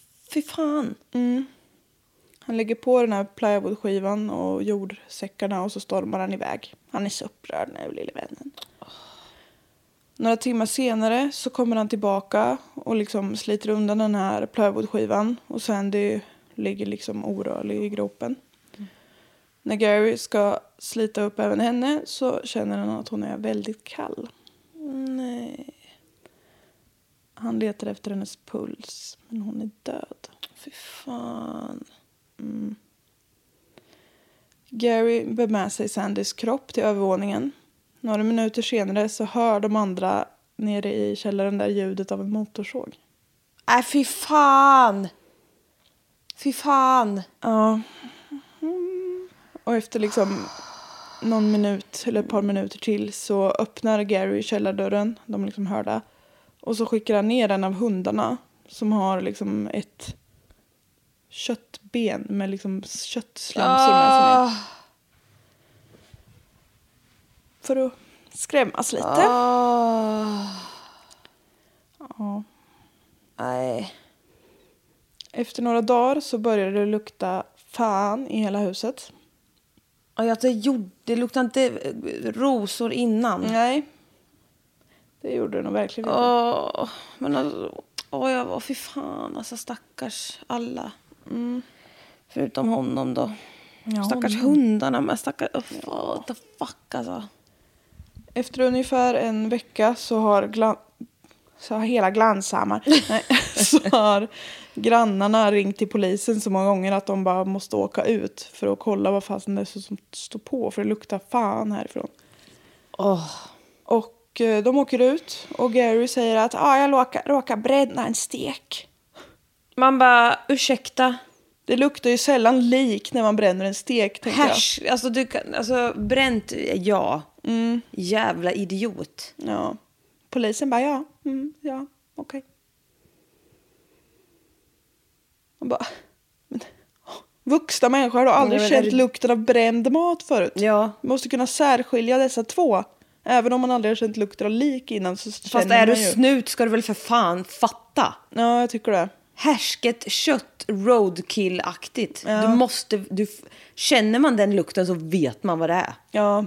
[SPEAKER 5] Fy fan.
[SPEAKER 4] Han lägger på den här plywoodskivan och jordsäckarna och så stormar han iväg. Han är så upprörd nu, lille vännen. Några timmar senare så kommer han tillbaka och liksom sliter undan den här plywoodskivan och Sandy ligger liksom orörlig i gropen. När Gary ska slita upp även henne så känner han att hon är väldigt kall.
[SPEAKER 5] Nej.
[SPEAKER 4] Han letar efter hennes puls, men hon är död.
[SPEAKER 5] Fy fan.
[SPEAKER 4] Gary bär med sig Sandys kropp till övervåningen. Några minuter senare så hör de andra nere i källaren där ljudet av en motorsåg.
[SPEAKER 5] Nej, fy fan. Fy fan.
[SPEAKER 4] Ja. Mm. Och efter liksom någon minut eller ett par minuter till så öppnar Gary källardörren, de liksom hörda. Och så skickar han ner en av hundarna som har liksom ett köttben med liksom köttslamsor med sig ner. För att skrämmas lite.
[SPEAKER 5] Ah.
[SPEAKER 4] Ja.
[SPEAKER 5] Nej.
[SPEAKER 4] Efter några dagar så började det lukta fan i hela huset.
[SPEAKER 5] Ja, det, gjorde, det luktade inte rosor innan.
[SPEAKER 4] Nej. Det gjorde det nog verkligen inte.
[SPEAKER 5] Åh, men alltså, åh, jag var fy fan, alltså stackars alla. Förutom honom då.
[SPEAKER 4] Ja,
[SPEAKER 5] stackars
[SPEAKER 4] honom.
[SPEAKER 5] hundarna med stackars, oh, what the fuck alltså.
[SPEAKER 4] Efter ungefär en vecka så har, glan- så har hela Glanshammar nej, så har grannarna ringt till polisen så många gånger att de bara måste åka ut för att kolla vad fasen det är som står på för det luktar fan härifrån.
[SPEAKER 5] Åh.
[SPEAKER 4] Och eh, de åker ut och Gary säger att ah, jag råkar, råkar bränna en stek.
[SPEAKER 5] Man bara, ursäkta,
[SPEAKER 4] Det luktar ju sällan lik när man bränner en stek. jag.
[SPEAKER 5] härs, alltså, du kan, alltså bränt, ja. Jävla idiot.
[SPEAKER 4] Ja. Polisen bara ja, mm, ja, okej. Man bara, men, vuxna människor har aldrig
[SPEAKER 5] Nej,
[SPEAKER 4] känt
[SPEAKER 5] det-
[SPEAKER 4] lukten av bränd mat förut.
[SPEAKER 5] Ja.
[SPEAKER 4] Måste kunna särskilja dessa två. Även om man aldrig har känt lukten av lik innan så
[SPEAKER 5] Fast
[SPEAKER 4] känner
[SPEAKER 5] är du
[SPEAKER 4] ju.
[SPEAKER 5] snut ska du väl för fan fatta.
[SPEAKER 4] Ja, jag tycker det.
[SPEAKER 5] Härsket kött roadkill-aktigt. Du måste, du, känner man den lukten så vet man vad det är.
[SPEAKER 4] Ja.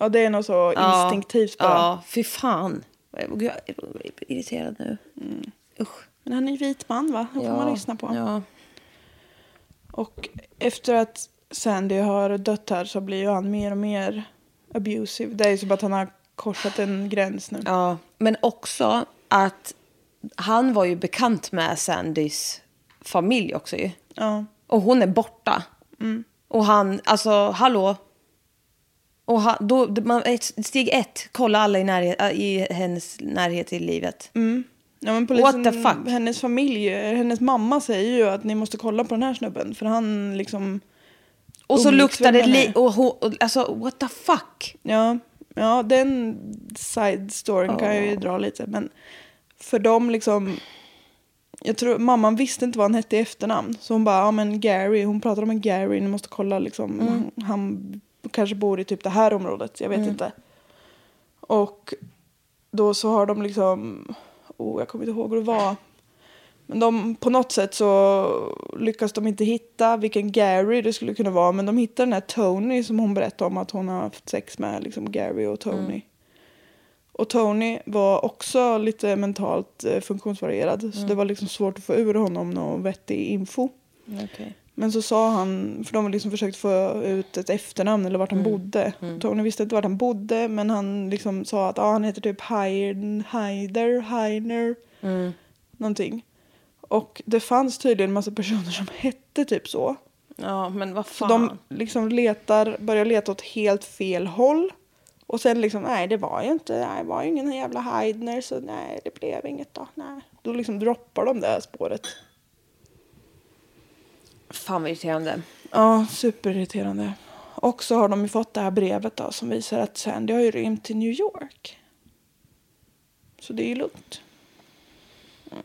[SPEAKER 4] Ja, det är nog så
[SPEAKER 5] Ja.
[SPEAKER 4] instinktivt bara.
[SPEAKER 5] Ja, fy fan. Jag är irriterad nu. Usch.
[SPEAKER 4] Men han är ju vit man va? Det får man lyssna på.
[SPEAKER 5] Ja.
[SPEAKER 4] Och efter att Sandy har dött här så blir ju han mer och mer abusive. Det är ju som att han har korsat en gräns nu.
[SPEAKER 5] Ja, men också att han var ju bekant med Sandys familj också ju.
[SPEAKER 4] Ja.
[SPEAKER 5] Och hon är borta. Och han, alltså hallå. Och han, då, man, steg ett, kolla alla i, närhet, äh, i hennes närhet i livet.
[SPEAKER 4] Ja, men
[SPEAKER 5] What
[SPEAKER 4] polisen,
[SPEAKER 5] the fuck?
[SPEAKER 4] Hennes familj, hennes mamma säger ju att ni måste kolla på den här snubben. För han liksom...
[SPEAKER 5] Och så luktar det, li- och, hon- och, alltså what the fuck.
[SPEAKER 4] Ja, ja den side storyn kan jag ju dra lite. Men för dem liksom... Jag tror mamman visste inte vad han hette i efternamn. Så hon bara, ja men Gary, hon pratar om en Gary, ni måste kolla liksom. Han, han kanske bor i typ det här området, jag vet inte. Och då så har de liksom, oh jag kommer inte ihåg hur det var. Men de, på något sätt så lyckas de inte hitta vilken Gary det skulle kunna vara. Men de hittar den här Tony som hon berättade om att hon har haft sex med. Liksom Gary och Tony. Och Tony var också lite mentalt eh, funktionsvarierad. Så det var liksom svårt att få ur honom någon vettig info. Men så sa han, för de liksom försökt få ut ett efternamn eller vart han bodde. Tony visste inte vart han bodde men han liksom sa att ah, han heter typ Heider, Heiner. Någonting. Och det fanns tydligen en massa personer som hette typ så.
[SPEAKER 5] Ja, men vad
[SPEAKER 4] Så
[SPEAKER 5] fan.
[SPEAKER 4] de liksom letar, börjar leta åt helt fel håll. Och sen liksom, nej det var ju inte, nej, det var ju ingen jävla Heidner så nej det blev inget då. Nej. Då liksom droppar de det här spåret.
[SPEAKER 5] Fan vad irriterande.
[SPEAKER 4] Ja, superirriterande. Och så har de ju fått det här brevet då som visar att Sandy har ju rymt till New York. Så det är ju lugnt. Mm.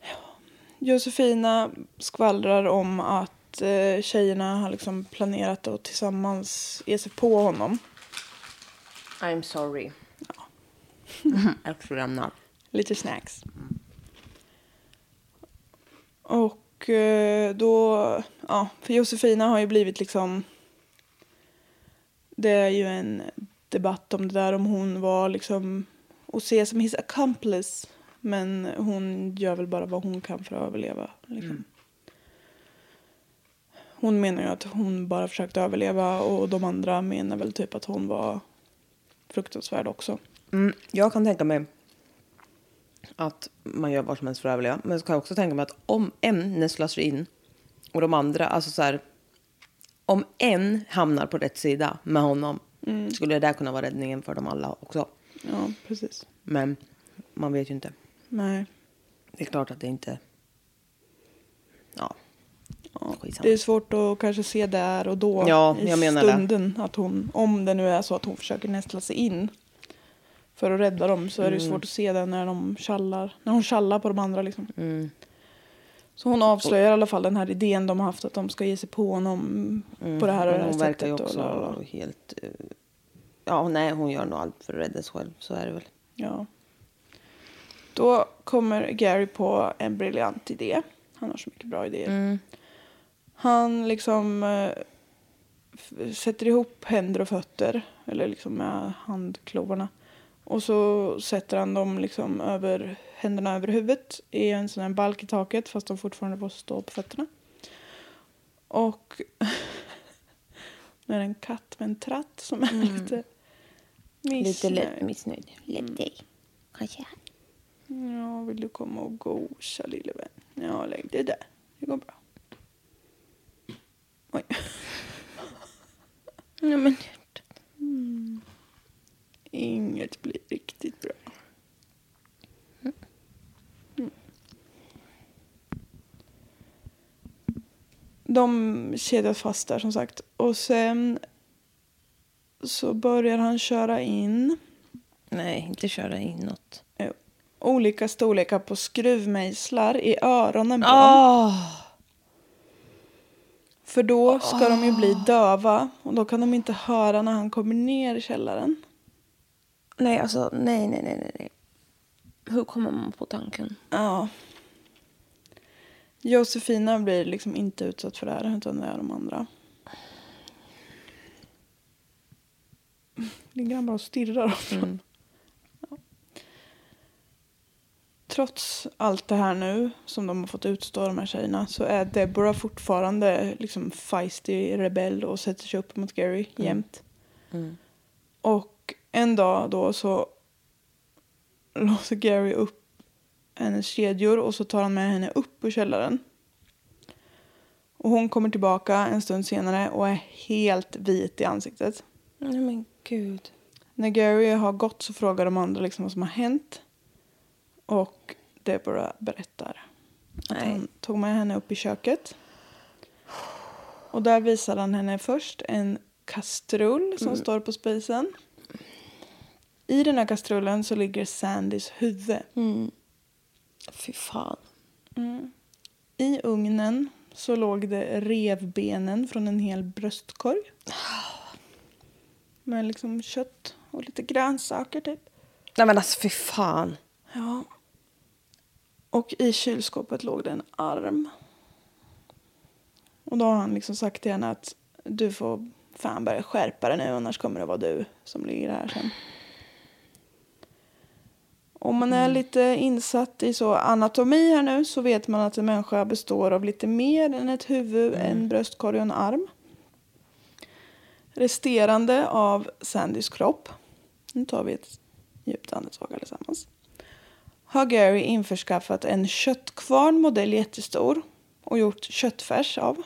[SPEAKER 4] Ja. Josefina skvallrar om att eh, tjejerna har liksom planerat att tillsammans ge sig på honom.
[SPEAKER 5] I'm sorry. Actually I'm not.
[SPEAKER 4] Lite snacks. Och eh, då, ja, för Josefina har ju blivit liksom, det är ju en debatt om det där om hon var liksom, och ses som his accomplice. Men hon gör väl bara vad hon kan för att överleva. Liksom. Hon menar ju att hon bara försökte överleva och de andra menar väl typ att hon var fruktansvärd också.
[SPEAKER 5] Mm, jag kan tänka mig att man gör vad som helst för att överleva. Men så kan jag också tänka mig att om en nästlar in och de andra, alltså så här. Om en hamnar på rätt sida med honom skulle det där kunna vara räddningen för dem alla också.
[SPEAKER 4] Ja, precis.
[SPEAKER 5] Men man vet ju inte.
[SPEAKER 4] Nej.
[SPEAKER 5] Det är klart att det inte... Ja.
[SPEAKER 4] Ja, det är svårt att kanske se där och då
[SPEAKER 5] Ja,
[SPEAKER 4] i
[SPEAKER 5] menar det.
[SPEAKER 4] stunden. Att hon, om det nu är så att hon försöker nästla sig in för att rädda dem så är det
[SPEAKER 5] Mm.
[SPEAKER 4] svårt att se det när de tjallar. När hon tjallar på de andra liksom.
[SPEAKER 5] Mm.
[SPEAKER 4] Så hon avslöjar i alla fall den här idén de har haft att de ska ge sig på honom på det här och det här
[SPEAKER 5] hon verkar ju
[SPEAKER 4] sättet.
[SPEAKER 5] också
[SPEAKER 4] och
[SPEAKER 5] helt... eh, Ja, nej, hon gör nog allt för att rädda sig själv. Så är det väl.
[SPEAKER 4] Ja. Då kommer Gary på en briljant idé. Han har så mycket bra idéer. Han liksom eh, sätter ihop händer och fötter. Eller liksom med handklovarna. Och så sätter han dem liksom över händerna över huvudet i en sån här balk i taket fast de fortfarande får stå på fötterna. Och nu är det en katt med en tratt som är lite
[SPEAKER 5] Lite
[SPEAKER 4] missnöjd.
[SPEAKER 5] lätt missnöjd. Lite. Kanske.
[SPEAKER 4] Ja, vill du komma och gosa lille vän? Ja, lägg det där. Det går bra. Oj.
[SPEAKER 5] Ja, men...
[SPEAKER 4] Inget blir riktigt bra. Mm. De kedjas fast där som sagt. Och sen så börjar han köra in
[SPEAKER 5] Nej, inte köra inåt.
[SPEAKER 4] Olika storlekar på skruvmejslar i öronen på dem.
[SPEAKER 5] Åh!
[SPEAKER 4] För då ska de ju bli döva och då kan de inte höra när han kommer ner i källaren.
[SPEAKER 5] Nej, alltså nej, nej, nej, nej. Hur kommer man på tanken?
[SPEAKER 4] Ja. Josefina blir liksom inte utsatt för det här utan det är de andra. Ligger han bara och stirrar också. Ja. Trots allt det här nu som de har fått utstå de här tjejerna så är Deborah fortfarande liksom feisty rebell och sätter sig upp mot Gary jämt. Och en dag då så låser Gary upp hennes kedjor och så tar han med henne upp ur källaren. Och hon kommer tillbaka en stund senare och är helt vit i ansiktet.
[SPEAKER 5] Nej men gud.
[SPEAKER 4] När Gary har gått så frågar de andra liksom vad som har hänt. Och Deborah berättar. Att
[SPEAKER 5] Nej.
[SPEAKER 4] han tog med henne upp i köket. Och där visade han henne först en kastrull som står på spisen. I den här kastrullen så ligger Sandys huvud.
[SPEAKER 5] Fy fan.
[SPEAKER 4] I ugnen så låg det revbenen från en hel bröstkorg. Med liksom kött och lite grönsaker typ.
[SPEAKER 5] Nej men alltså fy fan.
[SPEAKER 4] Ja. Och i kylskåpet låg det en arm. Och då har han liksom sagt till henne att du får fan börja skärpa dig nu annars kommer det vara du som ligger här sen. Om man är lite insatt i så anatomi här nu så vet man att en människa består av lite mer än ett huvud, en bröstkorg och en arm. Resterande av Sandys kropp, nu tar vi ett djupt andetag allesammans, har Gary införskaffat en köttkvarn modell jättestor och gjort köttfärs av.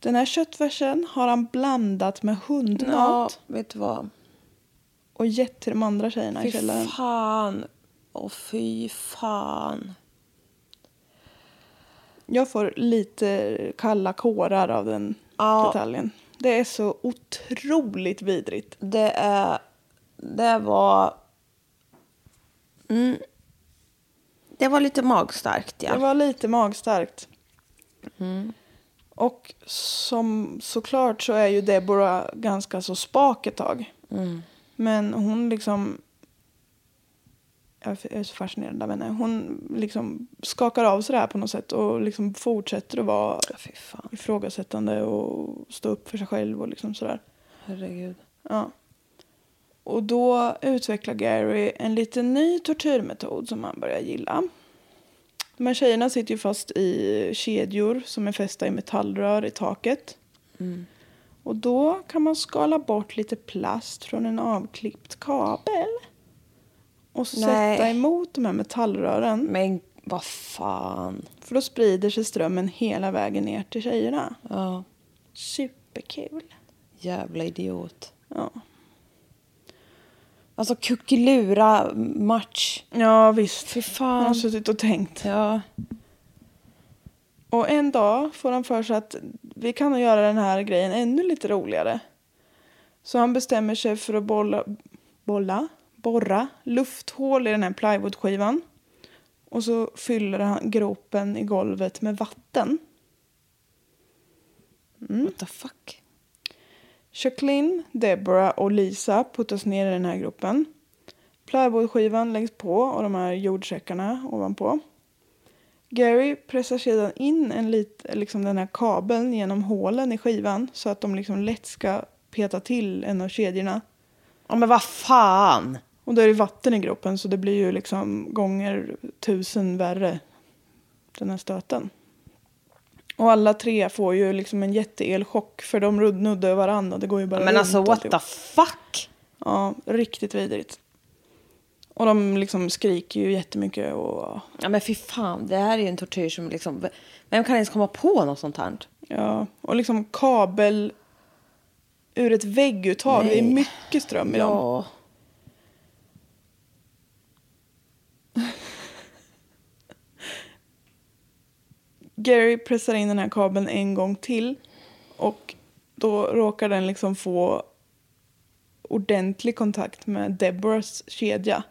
[SPEAKER 4] Den här köttfärsen har han blandat med
[SPEAKER 5] Ja,
[SPEAKER 4] hundmat
[SPEAKER 5] vet du vad?
[SPEAKER 4] och gett till de andra tjejerna i
[SPEAKER 5] Fy
[SPEAKER 4] källaren.
[SPEAKER 5] fan. Åh fy fan.
[SPEAKER 4] Jag får lite kalla kårar av den
[SPEAKER 5] Ja.
[SPEAKER 4] detaljen. Det är så otroligt vidrigt.
[SPEAKER 5] Det är... Det var... Mm. Det var lite magstarkt ja.
[SPEAKER 4] Det var lite magstarkt. Och som såklart så är ju Deborah ganska så spak ett tag. Men hon liksom... Jag är så fascinerad av henne. Hon liksom skakar av sig det här på något sätt och liksom fortsätter att vara
[SPEAKER 5] fan.
[SPEAKER 4] ifrågasättande och stå upp för sig själv och liksom sådär.
[SPEAKER 5] Herregud.
[SPEAKER 4] Ja. Och då utvecklar Gary en lite ny tortyrmetod som han börjar gilla. De här tjejerna sitter ju fast i kedjor som är fästa i metallrör i taket. Och då kan man skala bort lite plast från en avklippt kabel. Och sätta
[SPEAKER 5] Nej.
[SPEAKER 4] emot de här metallrören.
[SPEAKER 5] Men vad fan.
[SPEAKER 4] För då sprider sig strömmen hela vägen ner till tjejerna.
[SPEAKER 5] Ja.
[SPEAKER 4] Superkul.
[SPEAKER 5] Jävla idiot.
[SPEAKER 4] Ja.
[SPEAKER 5] Alltså kuckelura match.
[SPEAKER 4] Ja visst.
[SPEAKER 5] Fy
[SPEAKER 4] Han har
[SPEAKER 5] fan.
[SPEAKER 4] suttit och tänkt.
[SPEAKER 5] Ja.
[SPEAKER 4] Och en dag får han för sig att vi kan nog göra den här grejen ännu lite roligare. Så han bestämmer sig för att bolla, bolla, borra lufthål i den här plywoodskivan. Och så fyller han gropen i golvet med vatten.
[SPEAKER 5] What the fuck?
[SPEAKER 4] Jacqueline, Deborah och Lisa puttas ner i den här gropen. Plywoodskivan läggs på och de här jordsäckarna ovanpå. Gary pressar sedan in en lit, liksom den här kabeln genom hålen i skivan så att de liksom lätt ska peta till en av kedjorna.
[SPEAKER 5] Ja men vad fan.
[SPEAKER 4] Och då är det vatten i gropen så det blir ju liksom gånger tusen värre den här stöten. Och alla tre får ju liksom en jätteelchock för de nuddar varandra det går ju bara
[SPEAKER 5] Men
[SPEAKER 4] runt
[SPEAKER 5] alltså what
[SPEAKER 4] alltihop.
[SPEAKER 5] the fuck.
[SPEAKER 4] Ja, riktigt vidrigt. Och de liksom skriker ju jättemycket och
[SPEAKER 5] Ja men fy fan. Det här är ju en tortyr som liksom. Vem kan ens komma på något sånt här?
[SPEAKER 4] ja, och liksom kabel ur ett vägguttag. Det är mycket ström i dem. Gary pressar in den här kabeln en gång till och då råkar den liksom få ordentlig kontakt med Deborahs kedja.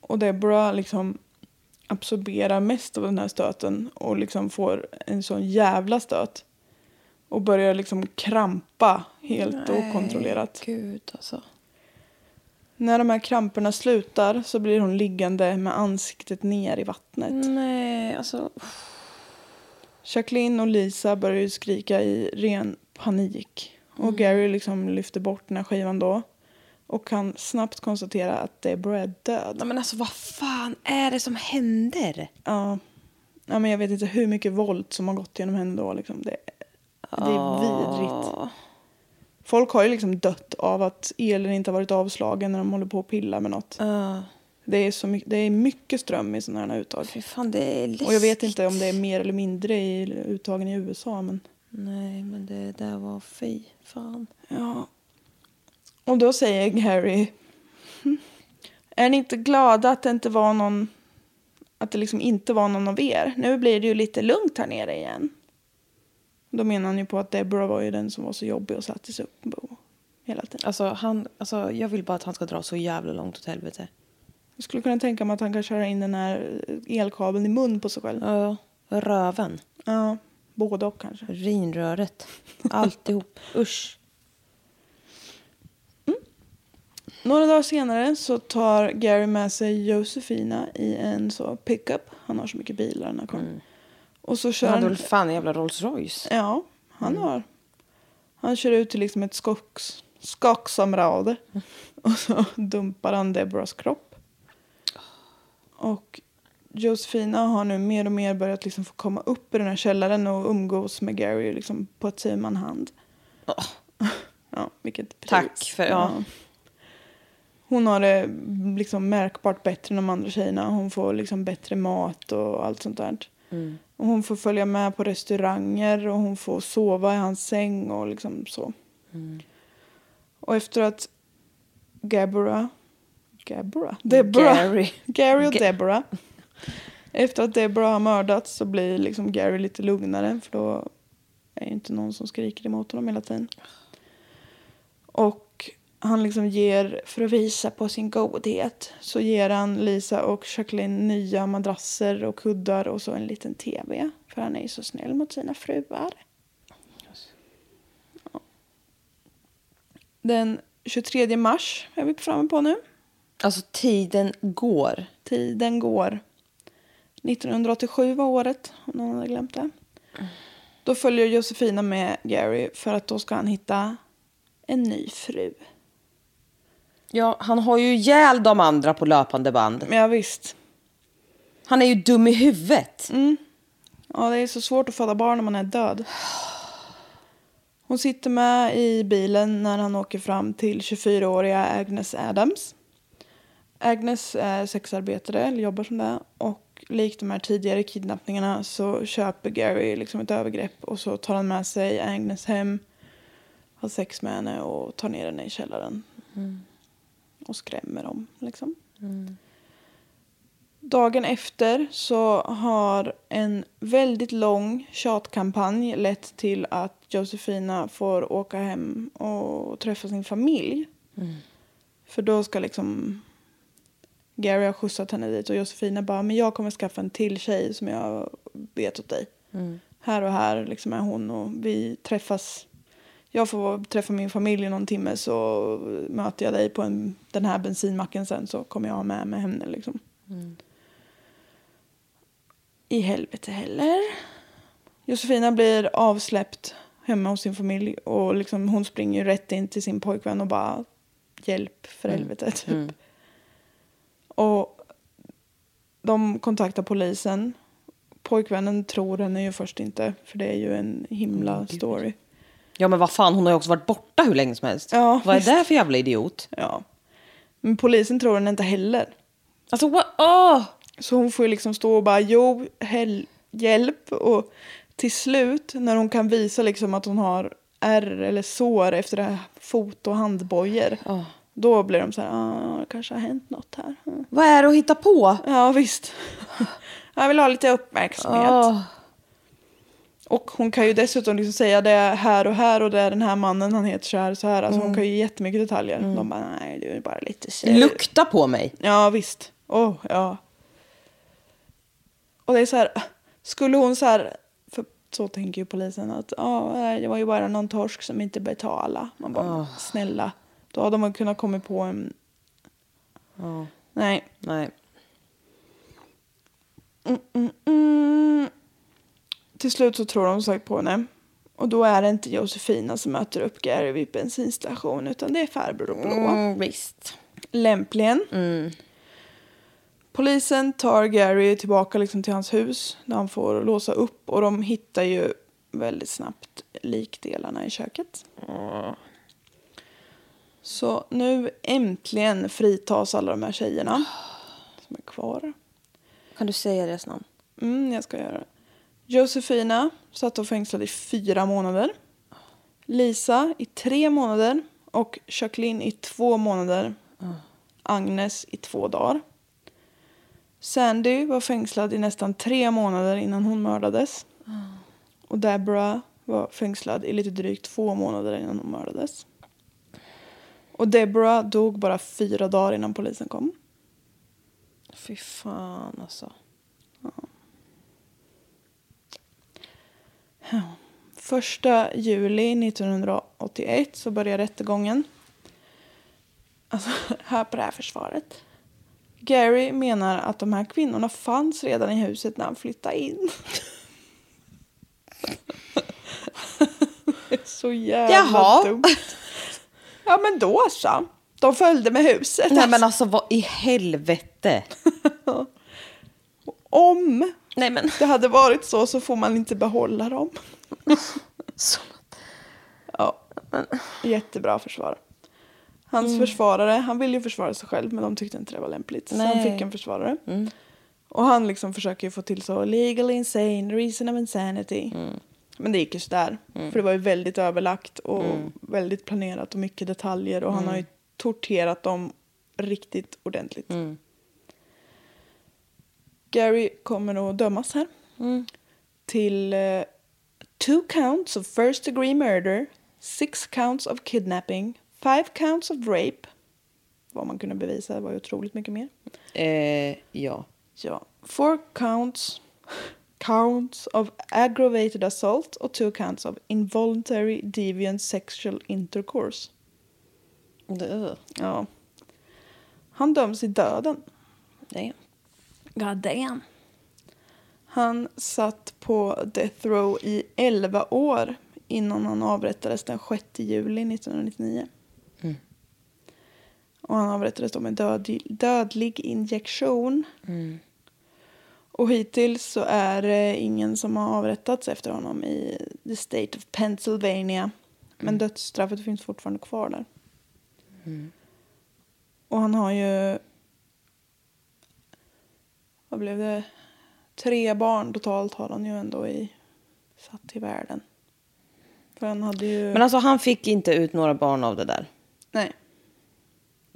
[SPEAKER 4] Och Deborah liksom absorberar mest av den här stöten och liksom får en sån jävla stöt. Och börjar liksom krampa helt okontrollerat.
[SPEAKER 5] Gud alltså.
[SPEAKER 4] När de här kramperna slutar så blir hon liggande med ansiktet ner i vattnet.
[SPEAKER 5] Nej alltså.
[SPEAKER 4] Jacqueline och Lisa börjar ju skrika i ren panik. Och Gary liksom lyfter bort den här skivan då. Och kan snabbt konstatera att Deborah är död.
[SPEAKER 5] Men alltså vad fan är det som händer?
[SPEAKER 4] Ja. ja, men jag vet inte hur mycket våld som har gått genom henne då. Liksom. Det, det är vidrigt. Folk har ju liksom dött av att elen inte har varit avslagen när de håller på att pilla med något. Det, är så mycket, det är mycket ström i sådana här uttag.
[SPEAKER 5] Fy fan, det är läskigt.
[SPEAKER 4] Och jag vet inte om det är mer eller mindre i uttagen i USA. Men
[SPEAKER 5] Nej, men det där var fy fan.
[SPEAKER 4] ja. Och då säger Gary. "Hm, Är ni inte glada att det inte var någon. Att det liksom inte var någon av er. Nu blir det ju lite lugnt här nere igen. Då menar han ju på att Deborah var ju den som var så jobbig och sattes upp på hela tiden.
[SPEAKER 5] Alltså, han, alltså, jag vill bara att han ska dra så jävla långt åt helvete.
[SPEAKER 4] Jag skulle kunna tänka mig att han kan köra in den här elkabeln i mun på sig själv.
[SPEAKER 5] Ja, röven.
[SPEAKER 4] Ja, både och kanske.
[SPEAKER 5] Urinröret. Alltihop. Usch.
[SPEAKER 4] Några dagar senare så tar Gary med sig Josefina i en så pickup. Han har så mycket bilar den här karln. Och så kör
[SPEAKER 5] Han hade väl fan en jävla Rolls Royce.
[SPEAKER 4] Ja, han har. Han kör ut till liksom ett skogs, skogsområde. Och så dumpar han Deborahs kropp. Och Josefina har nu mer och mer börjat liksom få komma upp i den här källaren och umgås med Gary liksom på ett tu man hand. Ja, vilket pris.
[SPEAKER 5] Tack för- ja.
[SPEAKER 4] Hon har det liksom märkbart bättre än de andra tjejerna. Hon får liksom bättre mat och allt sånt där. Och hon får följa med på restauranger och hon får sova i hans säng och liksom så. Och efter att Gabora, Gabora? Deborah.
[SPEAKER 5] Gary.
[SPEAKER 4] Gary och
[SPEAKER 5] Ga-
[SPEAKER 4] Deborah. Efter att Deborah har mördats så blir liksom Gary lite lugnare för då är ju inte någon som skriker emot honom hela tiden. Och han liksom ger, för att visa på sin godhet, så ger han Lisa och Jacqueline nya madrasser och kuddar och så en liten tv. För han är ju så snäll mot sina fruar. Den 23 mars är vi framme på nu.
[SPEAKER 5] Alltså tiden går.
[SPEAKER 4] Tiden går. 1987 var året, om någon hade glömt det. Då följer Josefina med Gary för att då ska han hitta en ny fru.
[SPEAKER 5] Ja, han har ju ihjäl de andra på löpande band.
[SPEAKER 4] Ja, visst.
[SPEAKER 5] Han är ju dum i huvudet.
[SPEAKER 4] Ja, det är så svårt att föda barn när man är död. Hon sitter med i bilen när han åker fram till 24-åriga Agnes Adams. Agnes är sexarbetare, eller jobbar som det. Och likt de här tidigare kidnappningarna så köper Gary liksom ett övergrepp och så tar han med sig Agnes hem, har sex med henne och tar ner henne i källaren. Och skrämmer dem liksom. Dagen efter så har en väldigt lång tjatkampanj lett till att Josefina får åka hem och träffa sin familj. För då ska liksom Gary har skjutsat henne dit och Josefina bara, men jag kommer skaffa en till tjej som jag vet åt dig. Här och här liksom är hon och vi träffas. Jag får träffa min familj i någon timme så möter jag dig på en, den här bensinmacken sen så kommer jag ha med mig henne liksom. I helvete heller. Josefina blir avsläppt hemma hos sin familj och liksom hon springer ju rätt in till sin pojkvän och bara hjälp för helvete typ. Och de kontaktar polisen. Pojkvännen tror henne ju först inte för det är ju en himla story.
[SPEAKER 5] Ja, men vad fan, hon har ju också varit borta hur länge som helst.
[SPEAKER 4] Ja,
[SPEAKER 5] vad är
[SPEAKER 4] visst.
[SPEAKER 5] det för jävla idiot?
[SPEAKER 4] Ja. Men polisen tror henne inte heller.
[SPEAKER 5] Alltså, what? Åh!
[SPEAKER 4] Så hon får ju liksom stå och bara jo, hel- hjälp. Och till slut när hon kan visa liksom att hon har ärr eller sår efter det här fot och handbojor. Då blir de så här, ah, det kanske har hänt något här. Mm.
[SPEAKER 5] Vad är det att hitta på?
[SPEAKER 4] Ja visst. Jag vill ha lite uppmärksamhet.
[SPEAKER 5] Åh.
[SPEAKER 4] Och hon kan ju dessutom liksom säga det är här och här och det är den här mannen, han heter så här så här. Alltså hon kan ju ge jättemycket detaljer. De bara, nej du är bara lite sur.
[SPEAKER 5] Lukta på mig.
[SPEAKER 4] Ja, visst. Åh, ja. Och det är så här, skulle hon så här, för så tänker ju polisen att ja, nej, det var ju bara någon torsk som inte betalade. Man bara, snälla. Då hade man kunnat komma på en... Nej.
[SPEAKER 5] Nej.
[SPEAKER 4] Mm, mm. Till slut så tror de sagt på henne. Och då är det inte Josefina som möter upp Gary vid bensinstationen utan det är farbror Blå.
[SPEAKER 5] Mm, visst.
[SPEAKER 4] Lämpligen. Polisen tar Gary tillbaka liksom till hans hus där han får låsa upp och de hittar ju väldigt snabbt likdelarna i köket. Så nu äntligen fritas alla de här tjejerna som är kvar.
[SPEAKER 5] Kan du säga deras namn?
[SPEAKER 4] Mm, jag ska göra det. Josefina satt och fängslad i fyra månader. Lisa i tre månader och Jacqueline i två månader. Agnes i två dagar. Sandy var fängslad i nästan tre månader innan hon mördades. Och Deborah var fängslad i lite drygt två månader innan hon mördades. Och Deborah dog bara fyra dagar innan polisen kom.
[SPEAKER 5] Fy fan alltså.
[SPEAKER 4] Första juli 1981 så börjar rättegången. Alltså, här på det här försvaret. Gary menar att de här kvinnorna fanns redan i huset när han flyttade in. Det är så jävla
[SPEAKER 5] Jaha.
[SPEAKER 4] dumt. Ja men då så. De följde med huset.
[SPEAKER 5] Nej men alltså vad i helvete.
[SPEAKER 4] Om
[SPEAKER 5] Nej men.
[SPEAKER 4] det hade varit så så får man inte behålla dem.
[SPEAKER 5] Så.
[SPEAKER 4] Ja, jättebra försvar. Hans försvarare, han ville ju försvara sig själv men de tyckte inte det var lämpligt. Så han
[SPEAKER 5] Nej.
[SPEAKER 4] fick en försvarare. Och han liksom försöker få till så legal insane, reason of insanity. Men det gick ju sådär. För det var ju väldigt överlagt och väldigt planerat och mycket detaljer. Och han har ju torterat dem riktigt ordentligt. Gary kommer att dömas här. Till eh, two counts of first degree murder, six counts of kidnapping, five counts of rape. Vad man kunde bevisa var ju otroligt mycket mer.
[SPEAKER 5] Eh, ja.
[SPEAKER 4] Ja. Four counts, counts of aggravated assault och two counts of involuntary deviant sexual intercourse. Ja. Han döms i döden.
[SPEAKER 5] det.
[SPEAKER 4] God damn. Han satt på death row i 11 år innan han avrättades den 6 juli 1999. Och han avrättades då med död, dödlig injektion. Och hittills så är det ingen som har avrättats efter honom i the state of Pennsylvania. Men dödsstraffet finns fortfarande kvar där. Och han har ju vad blev det? Tre barn totalt har han ju ändå i, satt till världen. För han hade ju...
[SPEAKER 5] Men alltså han fick inte ut några barn av det där.
[SPEAKER 4] Nej.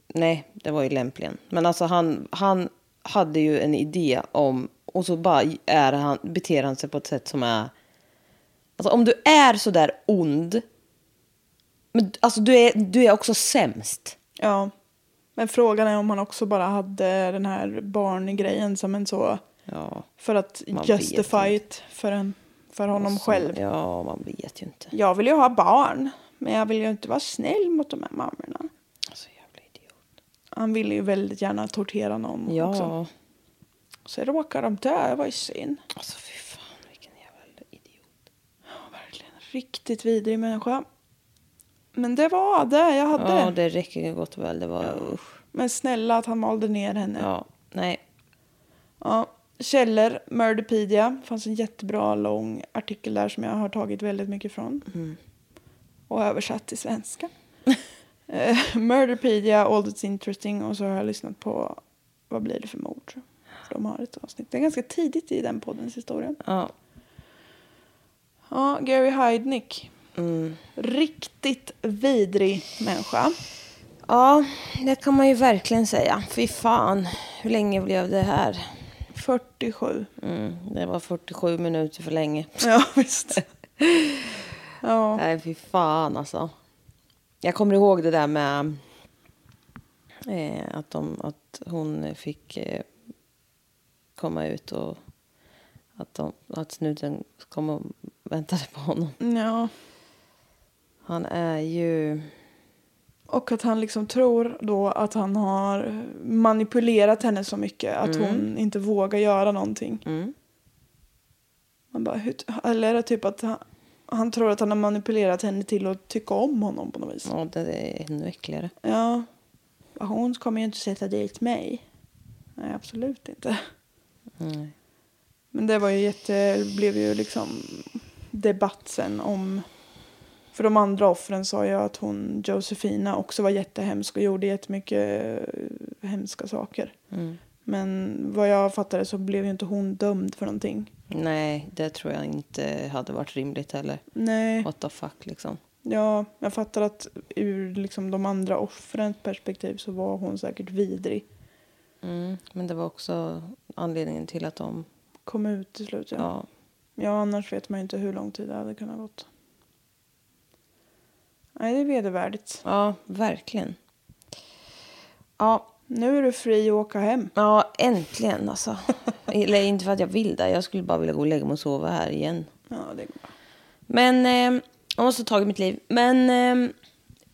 [SPEAKER 5] Nej, det var ju lämpligen. Men alltså han, han hade ju en idé om... Och så bara är han, beter han sig på ett sätt som är... Alltså om du är så där ond... Men alltså du är, du är också sämst.
[SPEAKER 4] Ja. Men frågan är om han också bara hade den här barngrejen som en så...
[SPEAKER 5] Ja.
[SPEAKER 4] För att justify it för, en, för honom
[SPEAKER 5] Alltså,
[SPEAKER 4] själv.
[SPEAKER 5] Ja, man vet ju inte.
[SPEAKER 4] Jag vill ju ha barn. Men jag vill ju inte vara snäll mot de här mammorna.
[SPEAKER 5] Alltså jävla idiot.
[SPEAKER 4] Han ville ju väldigt gärna tortera någon
[SPEAKER 5] Ja.
[SPEAKER 4] också. Så råkade de dö, det var ju synd.
[SPEAKER 5] Alltså fy fan vilken jävla idiot.
[SPEAKER 4] Verkligen. Riktigt vidrig människa. Men det var det jag hade.
[SPEAKER 5] Ja, det räcker gott och väl. Det var usch.
[SPEAKER 4] Men snälla att han malde ner henne.
[SPEAKER 5] Ja, nej.
[SPEAKER 4] Ja. Källor, Murderpedia. Fanns en jättebra lång artikel där som jag har tagit väldigt mycket från.
[SPEAKER 5] Mm.
[SPEAKER 4] Och översatt till svenska. Eh, Murderpedia, All That's Interesting. Och så har jag lyssnat på Vad blir det för mord? De har ett avsnitt. Det är ganska tidigt i den poddens historia.
[SPEAKER 5] Ja.
[SPEAKER 4] Ja, Gary Heidnick.
[SPEAKER 5] Mm.
[SPEAKER 4] Riktigt vidrig människa.
[SPEAKER 5] ja, det kan man ju verkligen säga. Fy fan, hur länge blev det här?
[SPEAKER 4] 47.
[SPEAKER 5] Mm, det var 47 minuter för länge.
[SPEAKER 4] Ja, visst. Ja.
[SPEAKER 5] Nej, fy fan alltså. Jag kommer ihåg det där med eh, att, de, att hon fick eh, komma ut och att, de, att snuten kom och väntade på honom.
[SPEAKER 4] ja.
[SPEAKER 5] Han är ju...
[SPEAKER 4] Och att han liksom tror då att han har manipulerat henne så mycket att hon inte vågar göra någonting.
[SPEAKER 5] Mm.
[SPEAKER 4] Man bara, hur, eller är det typ att han, han tror att han har manipulerat henne till att tycka om honom på något vis.
[SPEAKER 5] Ja, det är ännu äckligare.
[SPEAKER 4] Ja. Hon kommer ju inte sätta dit mig. Nej, absolut inte. Men det var ju jätte, blev ju liksom debatt sen om... För de andra offren sa ju att hon, Josefina, också var jättehemsk och gjorde jättemycket eh, hemska saker.
[SPEAKER 5] Mm.
[SPEAKER 4] Men vad jag fattade så blev ju inte hon dömd för någonting.
[SPEAKER 5] Nej, det tror jag inte hade varit rimligt heller.
[SPEAKER 4] Nej.
[SPEAKER 5] What the fuck liksom.
[SPEAKER 4] Ja, jag fattar att ur liksom de andra offrens perspektiv så var hon säkert vidrig.
[SPEAKER 5] Mm. Men det var också anledningen till att de...
[SPEAKER 4] Kom ut till slut, ja.
[SPEAKER 5] Ja.
[SPEAKER 4] Ja, annars vet man ju inte hur lång tid det hade kunnat gått. Nej, det är vedervärdigt.
[SPEAKER 5] ja, verkligen. Ja,
[SPEAKER 4] Nu är du fri att åka hem.
[SPEAKER 5] ja, äntligen alltså. Eller inte för att jag vill det. Jag skulle bara vilja gå och lägga mig och sova här igen.
[SPEAKER 4] Ja, det går bra.
[SPEAKER 5] Men, eh, jag måste ta tag i mitt liv. Men, eh,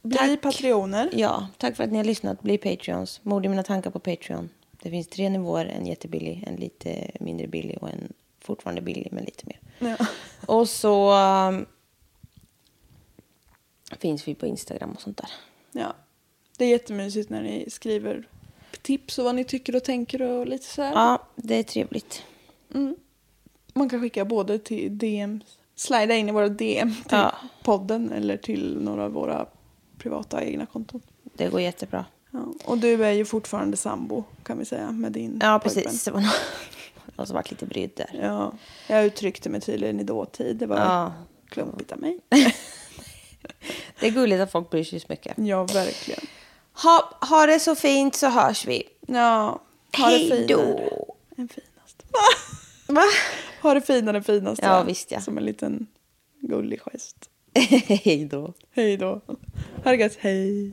[SPEAKER 4] Bli
[SPEAKER 5] tack.
[SPEAKER 4] patrioner.
[SPEAKER 5] Ja, tack för att ni har lyssnat. Bli Patreons. Mord i mina tankar på Patreon. Det finns tre nivåer. En jättebillig, en lite mindre billig och en fortfarande billig men lite mer.
[SPEAKER 4] Ja.
[SPEAKER 5] Och så um, finns vi på Instagram och sånt där.
[SPEAKER 4] ja. Det är jättemysigt när ni skriver tips och vad ni tycker och tänker och lite så här.
[SPEAKER 5] Ja, det är trevligt.
[SPEAKER 4] Man kan skicka både till DM, slida in i våra DM till
[SPEAKER 5] Ja.
[SPEAKER 4] podden eller till några av våra privata egna konton.
[SPEAKER 5] Det går jättebra.
[SPEAKER 4] Ja. Och du är ju fortfarande sambo kan vi säga med din
[SPEAKER 5] Ja,
[SPEAKER 4] pojkvän.
[SPEAKER 5] precis. Det var någon som varit lite brydd där.
[SPEAKER 4] Ja, jag uttryckte mig tydligen i dåtid. Det var
[SPEAKER 5] Ja.
[SPEAKER 4] klumpigt av mig.
[SPEAKER 5] Det är gulligt att folk bryr sig så mycket.
[SPEAKER 4] Ja, verkligen.
[SPEAKER 5] Ha, ha det så fint så hörs vi.
[SPEAKER 4] Ja, ha det
[SPEAKER 5] Hej
[SPEAKER 4] finare
[SPEAKER 5] då.
[SPEAKER 4] än finast.
[SPEAKER 5] Va?
[SPEAKER 4] Ha det finare än finast.
[SPEAKER 5] Ja, visst, ja.
[SPEAKER 4] Som en liten gullig gest.
[SPEAKER 5] Hej då.
[SPEAKER 4] Hej då. Ha det gött, hej.